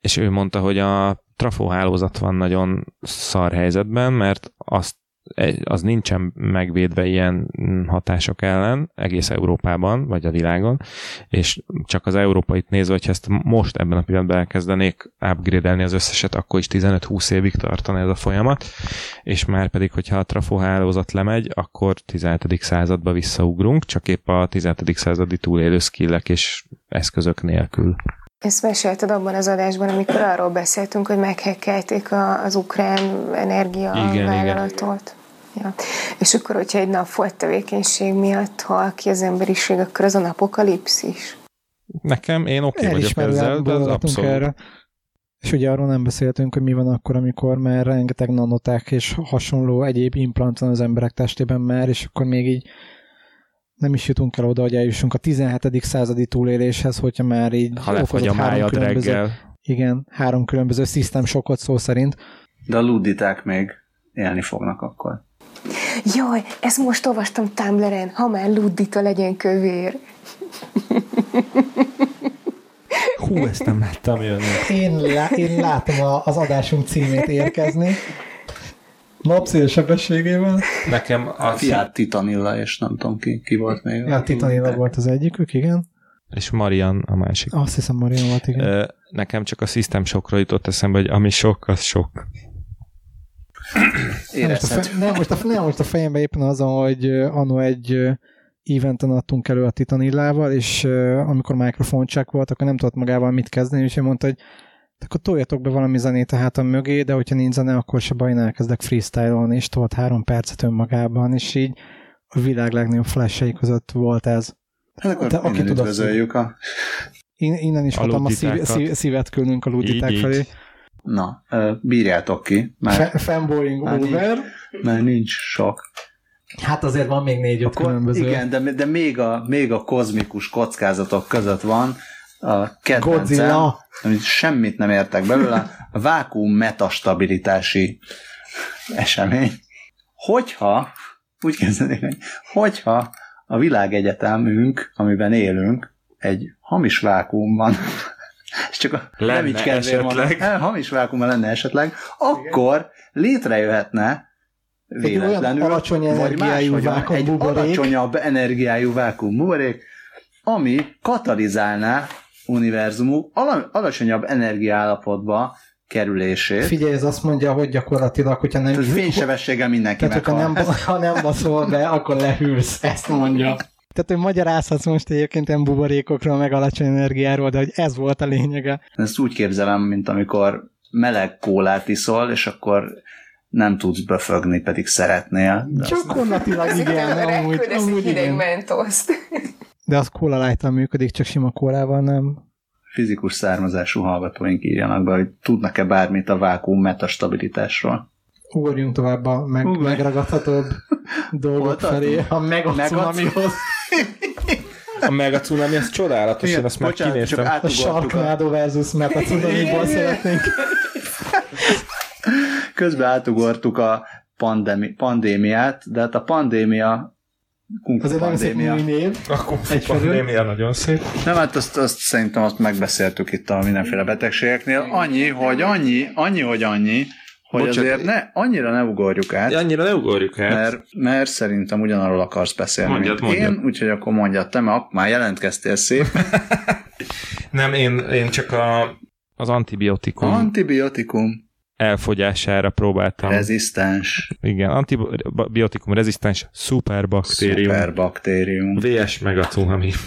és ő mondta, hogy a trafóhálózat van nagyon szar helyzetben, mert azt az nincsen megvédve ilyen hatások ellen egész Európában, vagy a világon, és csak az európait nézve, hogyha ezt most ebben a pillanatban elkezdenék upgrade az összeset, akkor is 15-20 évig tartana ez a folyamat, és már pedig, hogyha a trafóhálózat lemegy, akkor 17. századba visszaugrunk, csak épp a 17. századi túlélő skillek és eszközök nélkül. Ezt mesélted abban az adásban, amikor arról beszéltünk, hogy meghekkelték az ukrán energia igen, vállalatot. Ja. És akkor, hogyha egy nap volt tevékenység miatt hal ki az emberiség, akkor az a napokalipszis. Nekem, én oké okay vagyok ezzel, de az abszolút. Erre. És ugye arról nem beszéltünk, hogy mi van akkor, amikor már rengeteg nanoták és hasonló egyéb implant van az emberek testében már, és akkor még így nem is jutunk el oda, hogy eljussunk a 17. századi túléléshez, hogyha már így ha lefagy a májad reggel. Igen, három különböző szisztem sokot szó szerint. De a luditák még élni fognak akkor. Jaj, ezt most olvastam Tumblr-en, ha már luddita legyen kövér. Hú, ezt nem láttam jönni. Én, lá, én látom a, az adásunk címét érkezni. Napszél sebességével. Nekem a Fiat Titanilla, és nem tudom ki, ki volt még. Ja, Titanilla volt az egyikük, igen. És Marian a másik. Azt hiszem Marian volt, igen. Nekem csak a System Shockról jutott eszembe, hogy ami sok, az sok. [COUGHS] Nem most, a fe, nem, most a, nem most a fejembe éppen azon, hogy anno egy eventen adtunk elő a Titanillával, és amikor mikrofon check volt, akkor nem tudott magával mit kezdeni, és mondta, hogy akkor toljatok be valami zenét a hátam mögé, de hogyha nincs zene, akkor se baj, én elkezdek freestyle-olni, és tolt három percet önmagában, és így a világ legnagyobb flash között volt ez. Hát akkor Te, aki tud, üdvözöljük a... In, innen is A hatalmas szív, szív, szívet küldünk a luditák Így, így. felé. Na, ö, bírjátok ki, mert, Fe, fanboying így. over. mert nincs sok. Hát azért van még négy-öt különböző. igen, de, de még, a, még a kozmikus kockázatok között van a kedvencem, Godzilla. amit semmit nem értek belőle, a vákuum metastabilitási esemény. Hogyha, úgy kezdeném, hogy hogyha a világegyetemünk, amiben élünk, egy hamis vákuumban, és csak a Lenne nem így esetleg. eh, hamis vákuumban lenne esetleg, akkor létrejöhetne Egy véletlenül, alacsony vagy máshogyan vákuum egy buborék. alacsonyabb energiájú vákuum buborék, ami katalizálná univerzumuk ala- alacsonyabb energiállapotba kerülését. Figyelj, ez azt mondja, hogy gyakorlatilag, hogyha nem, Tehát fénysebességgel mindenki tehát, meghal. nem, ha nem baszol be, akkor lehűlsz, ezt mondja. Tehát, hogy magyarázhatsz most egyébként ilyen buborékokról, meg alacsony energiáról, de hogy ez volt a lényege. Ezt úgy képzelem, mint amikor meleg kólát iszol, és akkor nem tudsz befögni, pedig szeretnél. Gyakorlatilag igen, amúgy, amúgy hideg igen. mentoszt. De az kóla light működik, csak sima kólával nem. fizikus származású hallgatóink írjanak be, hogy tudnak-e bármit a vákuum metastabilitásról. Ugorjunk tovább a meg, Ugorj. megragadhatóbb [LAUGHS] dolgok tartunk? felé, a meg a Meg a- cunamihoz. [LAUGHS] A mega cunami, az csodálatos, én azt már bocsánat, kinéztem. csak A átugortuk a, Sharknado versus Meta cunamiból szeretnénk. közben átugortuk a pandemi, pandémiát, de hát a pandémia kung fu Az egy nagyon szép pandémia. új név. Akkor Egyfelől. pandémia nagyon szép. Nem, hát azt, azt szerintem azt megbeszéltük itt a mindenféle betegségeknél. Annyi, hogy annyi, annyi, hogy annyi, hogy Bocsánat. azért ne, annyira ne ugorjuk át. Annyira ne ugorjuk át. Mert, mert szerintem ugyanarról akarsz beszélni, Mondjad, mint mondjad. én, úgyhogy akkor mondjad te, mert már jelentkeztél szép. Nem, én, én csak a... Az antibiotikum Antibiotikum elfogyására próbáltam. rezisztens Igen, antibiotikum rezisztens szuperbaktérium. szuperbaktérium VS meg a cunami. [LAUGHS]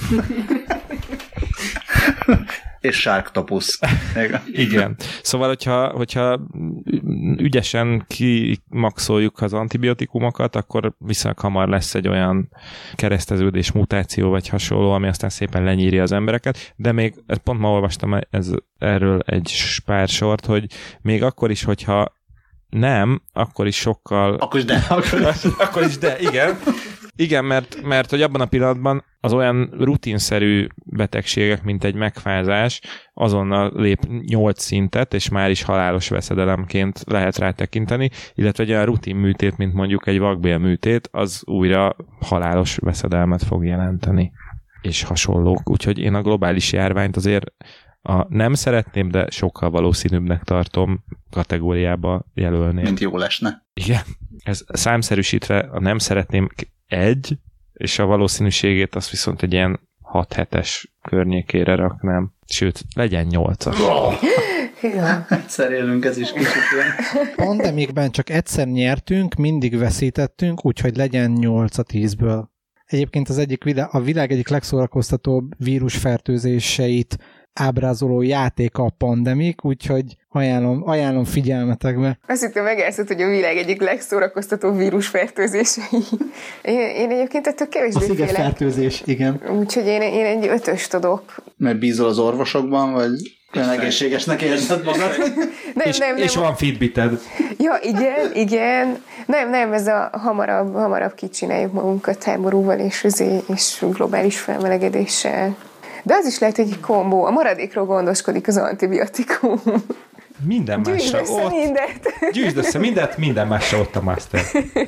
és sárktapusz. [LAUGHS] Igen. Szóval, hogyha, hogyha ügyesen kimaxoljuk az antibiotikumokat, akkor viszonylag hamar lesz egy olyan kereszteződés, mutáció vagy hasonló, ami aztán szépen lenyírja az embereket, de még ezt pont ma olvastam ez, erről egy pár sort, hogy még akkor is, hogyha nem, akkor is sokkal Akkor is de. Akkor is. [LAUGHS] akkor is, de igen. Igen, mert, mert hogy abban a pillanatban az olyan rutinszerű betegségek, mint egy megfázás, azonnal lép 8 szintet, és már is halálos veszedelemként lehet rá tekinteni, illetve egy olyan rutin műtét, mint mondjuk egy vakbél műtét, az újra halálos veszedelmet fog jelenteni, és hasonlók. Úgyhogy én a globális járványt azért a nem szeretném, de sokkal valószínűbbnek tartom kategóriába jelölném. Mint jó lesne. Igen. Ez számszerűsítve a nem szeretném egy, és a valószínűségét azt viszont egy ilyen 6 hetes környékére raknám. Sőt, legyen 8-as. Ja. Egyszer élünk, ez is kicsit ilyen. Pandemikben csak egyszer nyertünk, mindig veszítettünk, úgyhogy legyen 8 a 10-ből. Egyébként az egyik a világ egyik legszórakoztatóbb vírusfertőzéseit ábrázoló játék a pandemik, úgyhogy ajánlom, ajánlom figyelmetekbe. Azt hittem megállszott, hogy a világ egyik legszórakoztatóbb vírusfertőzései. Én, én egyébként ettől A kevésbé félek. szigetfertőzés, igen. Úgyhogy én, én egy ötöst adok. Mert bízol az orvosokban, vagy olyan egészségesnek érzed magad? [LAUGHS] Nem, És, nem, nem. és van Fitbited. Ja, igen, igen. Nem, nem, ez a hamarabb, hamarabb kicsináljuk magunkat háborúval és, üzé, és globális felmelegedéssel. De az is lehet egy kombó. A maradékról gondoskodik az antibiotikum. Minden Gyűjtsd másra össze ott. mindet. Gyűjtsd össze mindent, minden másra ott a master.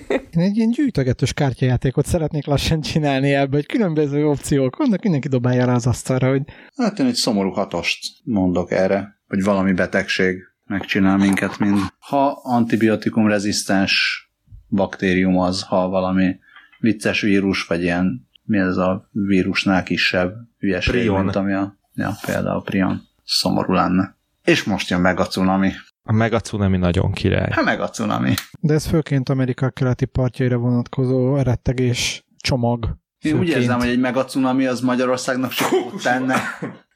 Én egy ilyen gyűjtögetős kártyajátékot szeretnék lassan csinálni ebbe, hogy különböző opciók vannak, mindenki dobálja rá az asztalra, hogy Hát én egy szomorú hatost mondok erre, hogy valami betegség megcsinál minket, mind. Ha antibiotikum rezisztens baktérium az, ha valami vicces vírus, vagy ilyen, mi ez a vírusnál kisebb hülyeség, Prion. mint ami a, ja, például Prion. Szomorú lenne. És most jön meg a cunami. A mega cunami nagyon király. Hát meg a cunami. de ez főként Amerika keleti partjaira vonatkozó rettegés csomag. Én úgy érzem, hogy egy megacunami az Magyarországnak csak jót tenne.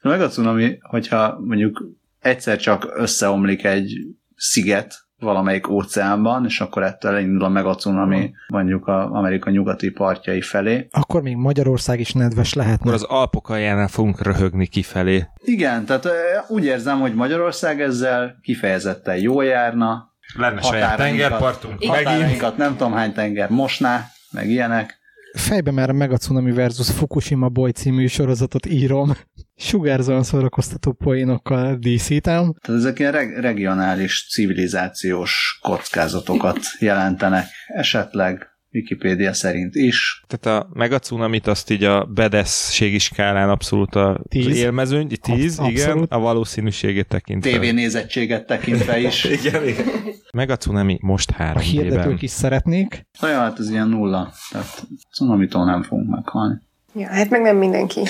A megacunami, hogyha mondjuk egyszer csak összeomlik egy sziget valamelyik óceánban, és akkor ettől elindul a megacunami mondjuk az Amerika nyugati partjai felé. Akkor még Magyarország is nedves lehetne. Akkor az Alpok aljánál fogunk röhögni kifelé. Igen, tehát úgy érzem, hogy Magyarország ezzel kifejezetten jól járna. Lenne Határainkat- tengerpartunk. Határainkat nem tudom hány tenger mosná, meg ilyenek. Fejbe már a Megacunami versus Fukushima Boy című sorozatot írom. Sugárzóan szórakoztató poénokkal díszítem. Tehát ezek ilyen reg- regionális civilizációs kockázatokat jelentenek. Esetleg Wikipédia szerint is. Tehát a megacunamit azt így a bedességi skálán abszolút a Tíz. élmezőny, tíz, Absz- igen, abszolút. a valószínűségét tekintve. TV nézettséget tekintve [LAUGHS] is. Igen, igen. Megacunami most A három hirdetők is szeretnék. Olyan, hát ez ilyen nulla. Tehát cunamitól nem fogunk meghalni. Ja, hát meg nem mindenki.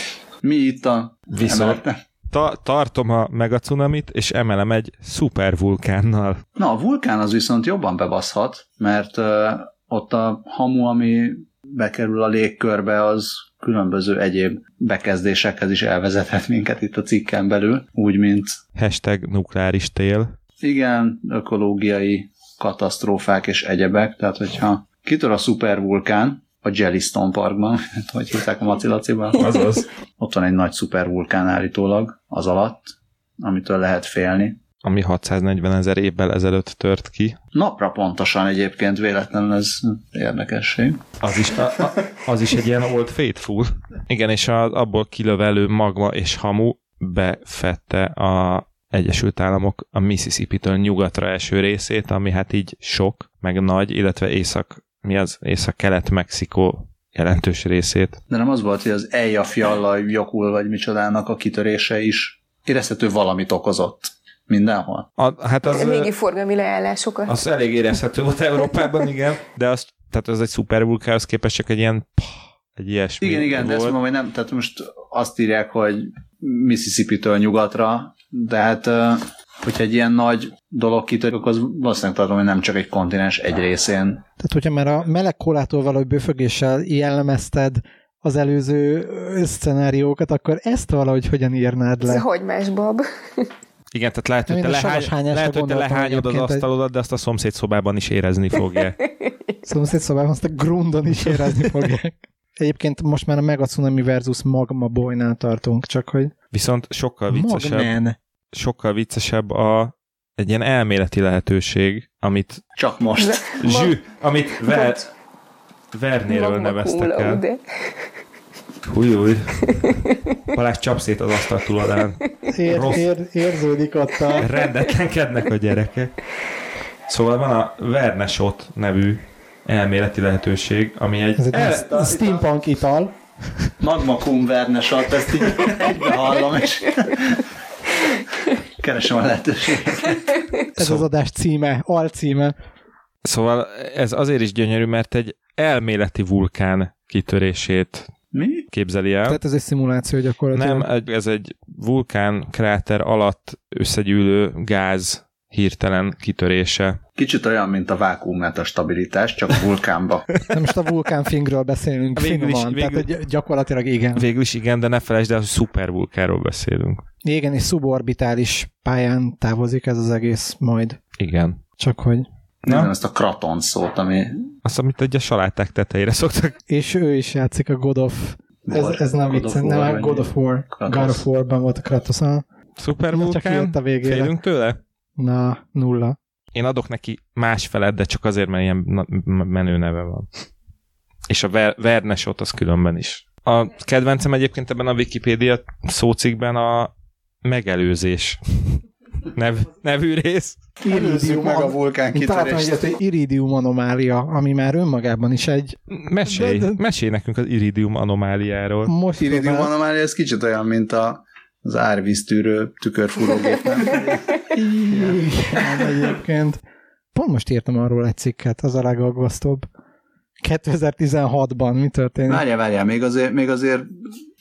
Mi itt a Viszont-? Ta- tartom a megacunamit, és emelem egy szupervulkánnal. Na, a vulkán az viszont jobban bebaszhat, mert uh, ott a hamu, ami bekerül a légkörbe, az különböző egyéb bekezdésekhez is elvezethet minket itt a cikken belül, úgy, mint Hashtag nukleáris tél. igen, ökológiai katasztrófák és egyebek, tehát hogyha kitör a szupervulkán, a Jellystone Parkban, [LAUGHS] hogy hívták a Macilaciban, Azaz. ott van egy nagy szupervulkán állítólag az alatt, amitől lehet félni. Ami 640 ezer évvel ezelőtt tört ki. Napra pontosan egyébként véletlenül ez érdekesség. Az is, a, a, az is egy ilyen old faithful. Igen, és a, abból kilövelő magma és hamu befette a Egyesült Államok a Mississippi-től nyugatra eső részét, ami hát így sok, meg nagy, illetve észak, mi az? Észak-kelet-Mexikó jelentős részét. De nem az volt, hogy az Eyjafjallal Jakul vagy micsodának a kitörése is érezhető valamit okozott mindenhol. A, hát az, Régi forgalmi leállásokat. az elég érezhető volt Európában, [LAUGHS] igen, de az, tehát az egy szupervulkánhoz képest csak egy ilyen pah, egy ilyesmi Igen, igen, de ezt volt. mondom, hogy nem, tehát most azt írják, hogy Mississippi-től nyugatra, de hát hogyha egy ilyen nagy dolog kitörik, akkor az valószínűleg tartom, hogy nem csak egy kontinens egy részén. Tehát, hogyha már a meleg kólától való bőfögéssel jellemezted az előző ö, szcenáriókat, akkor ezt valahogy hogyan írnád Ez a le? hagymás bab. Igen, tehát lehet, hogy te, lehány, lehet, hogy te lehányod az asztalodat, de azt a szomszéd szobában is érezni fogja. [LAUGHS] Szomszéd szobában azt a grundon is érezni fogják. Egyébként most már a Megacunami versus Magma Boynál tartunk, csak hogy Viszont sokkal viccesebb, Magmen. sokkal viccesebb a egy ilyen elméleti lehetőség, amit Csak most. zsű, amit Ver, Vernéről neveztek el. De. Húj, húj. Balázs csap szét az asztal túloldalán. Ér, Rossz. ér, érződik ott a... Rendetlenkednek a gyerekek. Szóval van a Verneshot nevű elméleti lehetőség, ami egy... Ez egy a- steampunk ital. Magma cum vernesat, ezt így egybe hallom, és keresem a lehetőséget. Ez Szó- az adás címe, alcíme. Szóval ez azért is gyönyörű, mert egy elméleti vulkán kitörését Mi? képzeli el. Tehát ez egy szimuláció gyakorlatilag. Nem, ez egy vulkán kráter alatt összegyűlő gáz hirtelen kitörése. Kicsit olyan, mint a vákuum stabilitás, csak vulkánba. [LAUGHS] Nem most a vulkánfingről beszélünk Végül is- finoman, végül- tehát gyakorlatilag igen. Végül is igen, de ne felejtsd el, hogy szupervulkánról beszélünk. Igen, és suborbitális pályán távozik ez az egész majd. Igen. Csak hogy... Nem ezt a kraton szót, ami Azt, amit egy a saláták tetejére szoktak. És ő is játszik a God of... Ez, War- ez nem vicc, nem, a God of War. Kratos. God of War-ban volt a Kratos. ah. Csak Szupervulkán? jött a végére. Félünk tőle? Na, nulla. Én adok neki más felet, de csak azért, mert ilyen na- menő neve van. És a Ver- Vernesot az különben is. A kedvencem egyébként ebben a Wikipédia szócikkben a megelőzés. Nev, nevű rész. Előzzük meg a vulkán kitörést. hogy iridium anomália, ami már önmagában is egy... Mesélj, De- de- mesélj nekünk az iridium anomáliáról. Most Iridium próbál- anomália, ez kicsit olyan, mint a, az árvíztűrő tükörfúrógép. nem? Igen, egyébként. Pont most írtam arról egy cikket, az a legaggasztóbb. 2016-ban mi történik? Várjál, várjál, még azért, még azért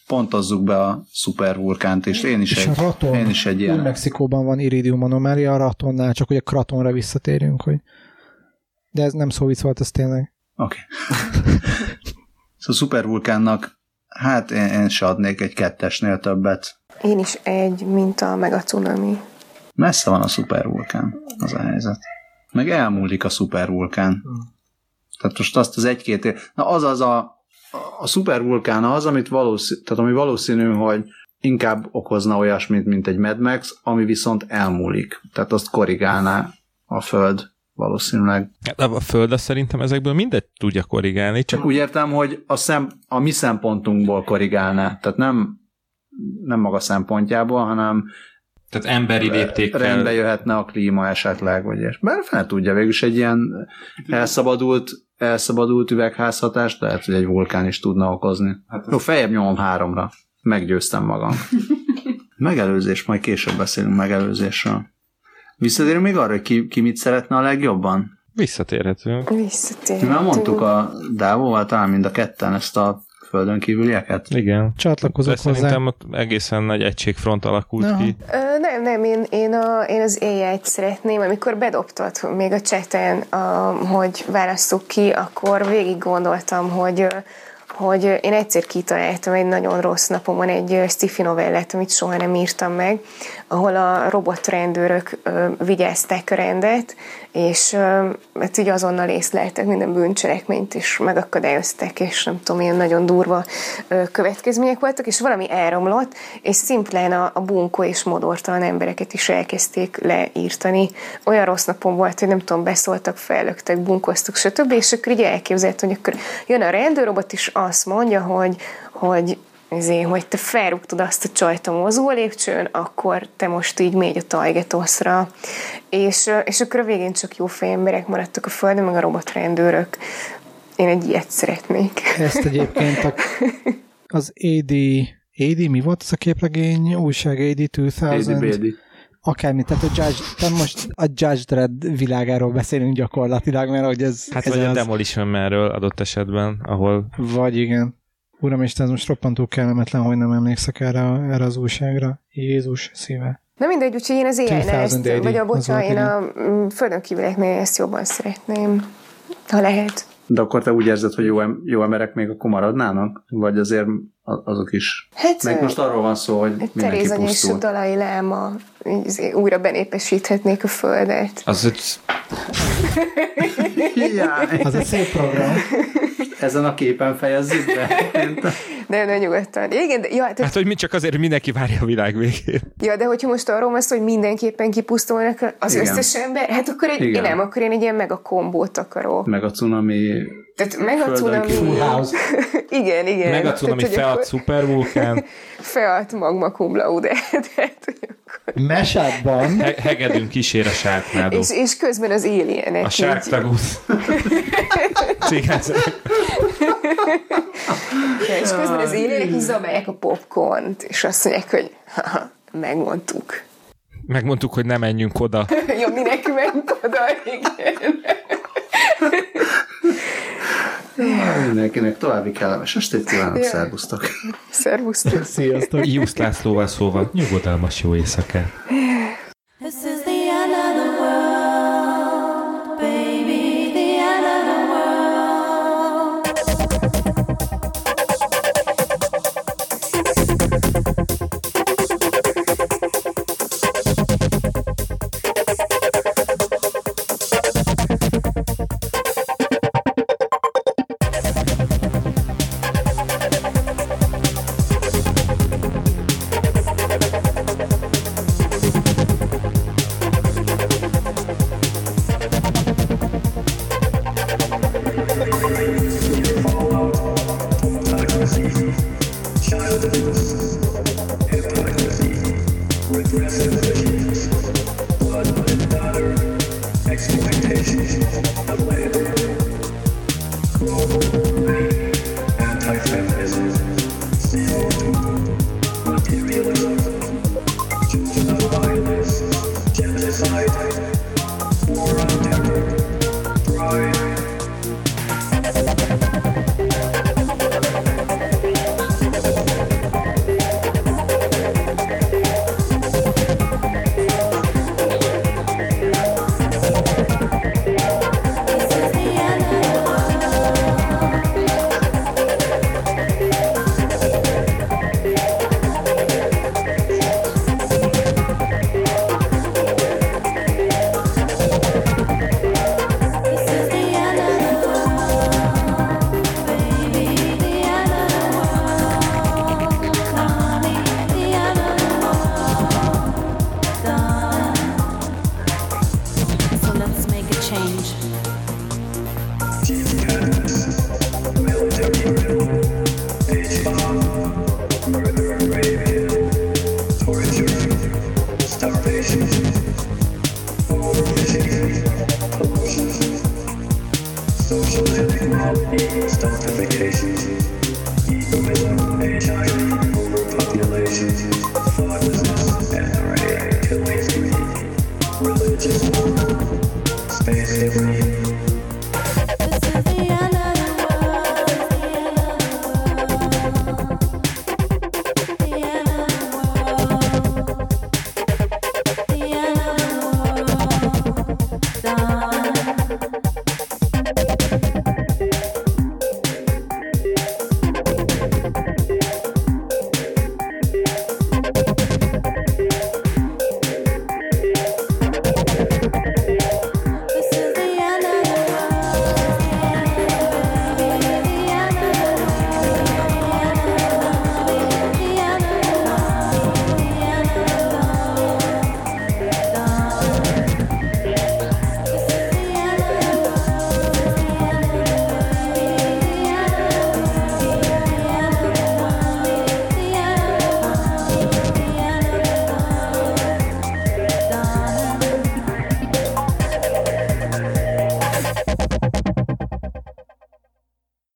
pontozzuk be a szupervulkánt, és én is és egy, a Raton, én is egy ilyen. Mexikóban van iridium anomália, a Ratonnál, csak hogy a Kratonra visszatérjünk, hogy de ez nem szó vicc volt, ez tényleg. Oké. Okay. [LAUGHS] szóval szupervulkánnak, hát én, én se adnék egy kettesnél többet. Én is egy, mint a meg a cunami. Messze van a szupervulkán, az a helyzet. Meg elmúlik a szupervulkán. Tehát most azt az egy-két év... Na az az a, a szupervulkán az, amit valószínű, tehát ami valószínű, hogy inkább okozna olyasmit, mint egy Mad Max, ami viszont elmúlik. Tehát azt korrigálná a Föld valószínűleg. Hát A Föld azt szerintem ezekből mindegy tudja korrigálni, csak Csak úgy értem, hogy a, szem, a mi szempontunkból korrigálná. Tehát nem, nem maga szempontjából, hanem Tehát emberi léptékkel. rendbe jöhetne a klíma esetleg, vagy és Mert fel tudja, végülis egy ilyen elszabadult, elszabadult üvegházhatást lehet, hogy egy vulkán is tudna okozni. Hát Jó, feljebb nyomom háromra. Meggyőztem magam. [LAUGHS] Megelőzés, majd később beszélünk megelőzésről. Visszatérünk még arra, hogy ki, ki mit szeretne a legjobban? visszatérhetünk. Visszatérhetünk. Már mondtuk a Dávóval talán mind a ketten ezt a földön kívülieket? Igen. Csatlakozok De hozzá. szerintem ott egészen nagy egységfront alakult Aha. ki. Ö, nem, nem, én, én, a, én az AI-t szeretném, amikor bedobtad még a cseten, a, hogy válasszuk ki, akkor végig gondoltam, hogy hogy én egyszer kitaláltam egy nagyon rossz napomon egy sci-fi novellát, amit soha nem írtam meg, ahol a robotrendőrök vigyázták a rendet, és hát így azonnal észleltek minden bűncselekményt, és megakadályozták, és nem tudom, ilyen nagyon durva következmények voltak, és valami elromlott, és szimplán a, a bunkó és modortalan embereket is elkezdték leírtani. Olyan rossz napom volt, hogy nem tudom, beszóltak, fellöktek, bunkoztak, stb. És akkor így elképzelt, hogy akkor jön a rendőrrobot, és azt mondja, hogy, hogy ezért, hogy te felrúgtad azt a csajt a mozgó lépcsőn, akkor te most így mégy a tajgetoszra. És, és akkor a végén csak jó emberek maradtak a földön, meg a robotrendőrök. Én egy ilyet szeretnék. Ezt egyébként a, [LAUGHS] az AD, AD, mi volt az a képregény? Újság AD 2000? Bédi. Akármi, tehát a Judge, tehát most a Judge Dredd világáról beszélünk gyakorlatilag, mert hogy ez, Hát ez vagy a az, Demolition Man-ről adott esetben, ahol Vagy igen. Uram, és ez most roppantó kellemetlen, hogy nem emlékszek erre, erre az újságra. Jézus szíve. Na mindegy, úgyhogy én az 2080, vagy a bocsa, én a mm, földön kívüleknél ezt jobban szeretném, ha lehet. De akkor te úgy érzed, hogy jó, em- jó emberek még akkor maradnának? Vagy azért azok is? Hát, Meg most arról van szó, hogy mindenki Terézany és a pusztul. Dalai Láma így újra benépesíthetnék a földet. Az egy Az egy szép program. ezen a képen fejezzük be. De, de nyugodtan. Igen, de, ja, tehát, Hát, hogy mi csak azért, hogy mindenki várja a világ végét. ja, de hogyha most arról van szó, hogy mindenképpen kipusztulnak az Igen. összes ember, hát akkor egy, én nem, akkor én egy ilyen mega kombót akarok. Meg a cunami Tehát meg a cunami... [LAUGHS] igen, igen. Meg a cunami Tehát, fead akkor szupervulkán, [LAUGHS] Fead magma cum laude. [LAUGHS] Tehát, hogy akkor... Mesátban he- hegedünk kísér a sárknádó. és, és közben az alienek A sárktagusz. És közben az élőnek így zabálják a popcornt, és azt mondják, hogy megmondtuk. Megmondtuk, hogy ne menjünk oda. Ja, minek ment oda, igen. Mindenkinek további kellemes estét kívánok, Ja. szervusztok! Szervusztok. Sziasztok. Jusz Lászlóval szóval nyugodalmas jó éjszakát.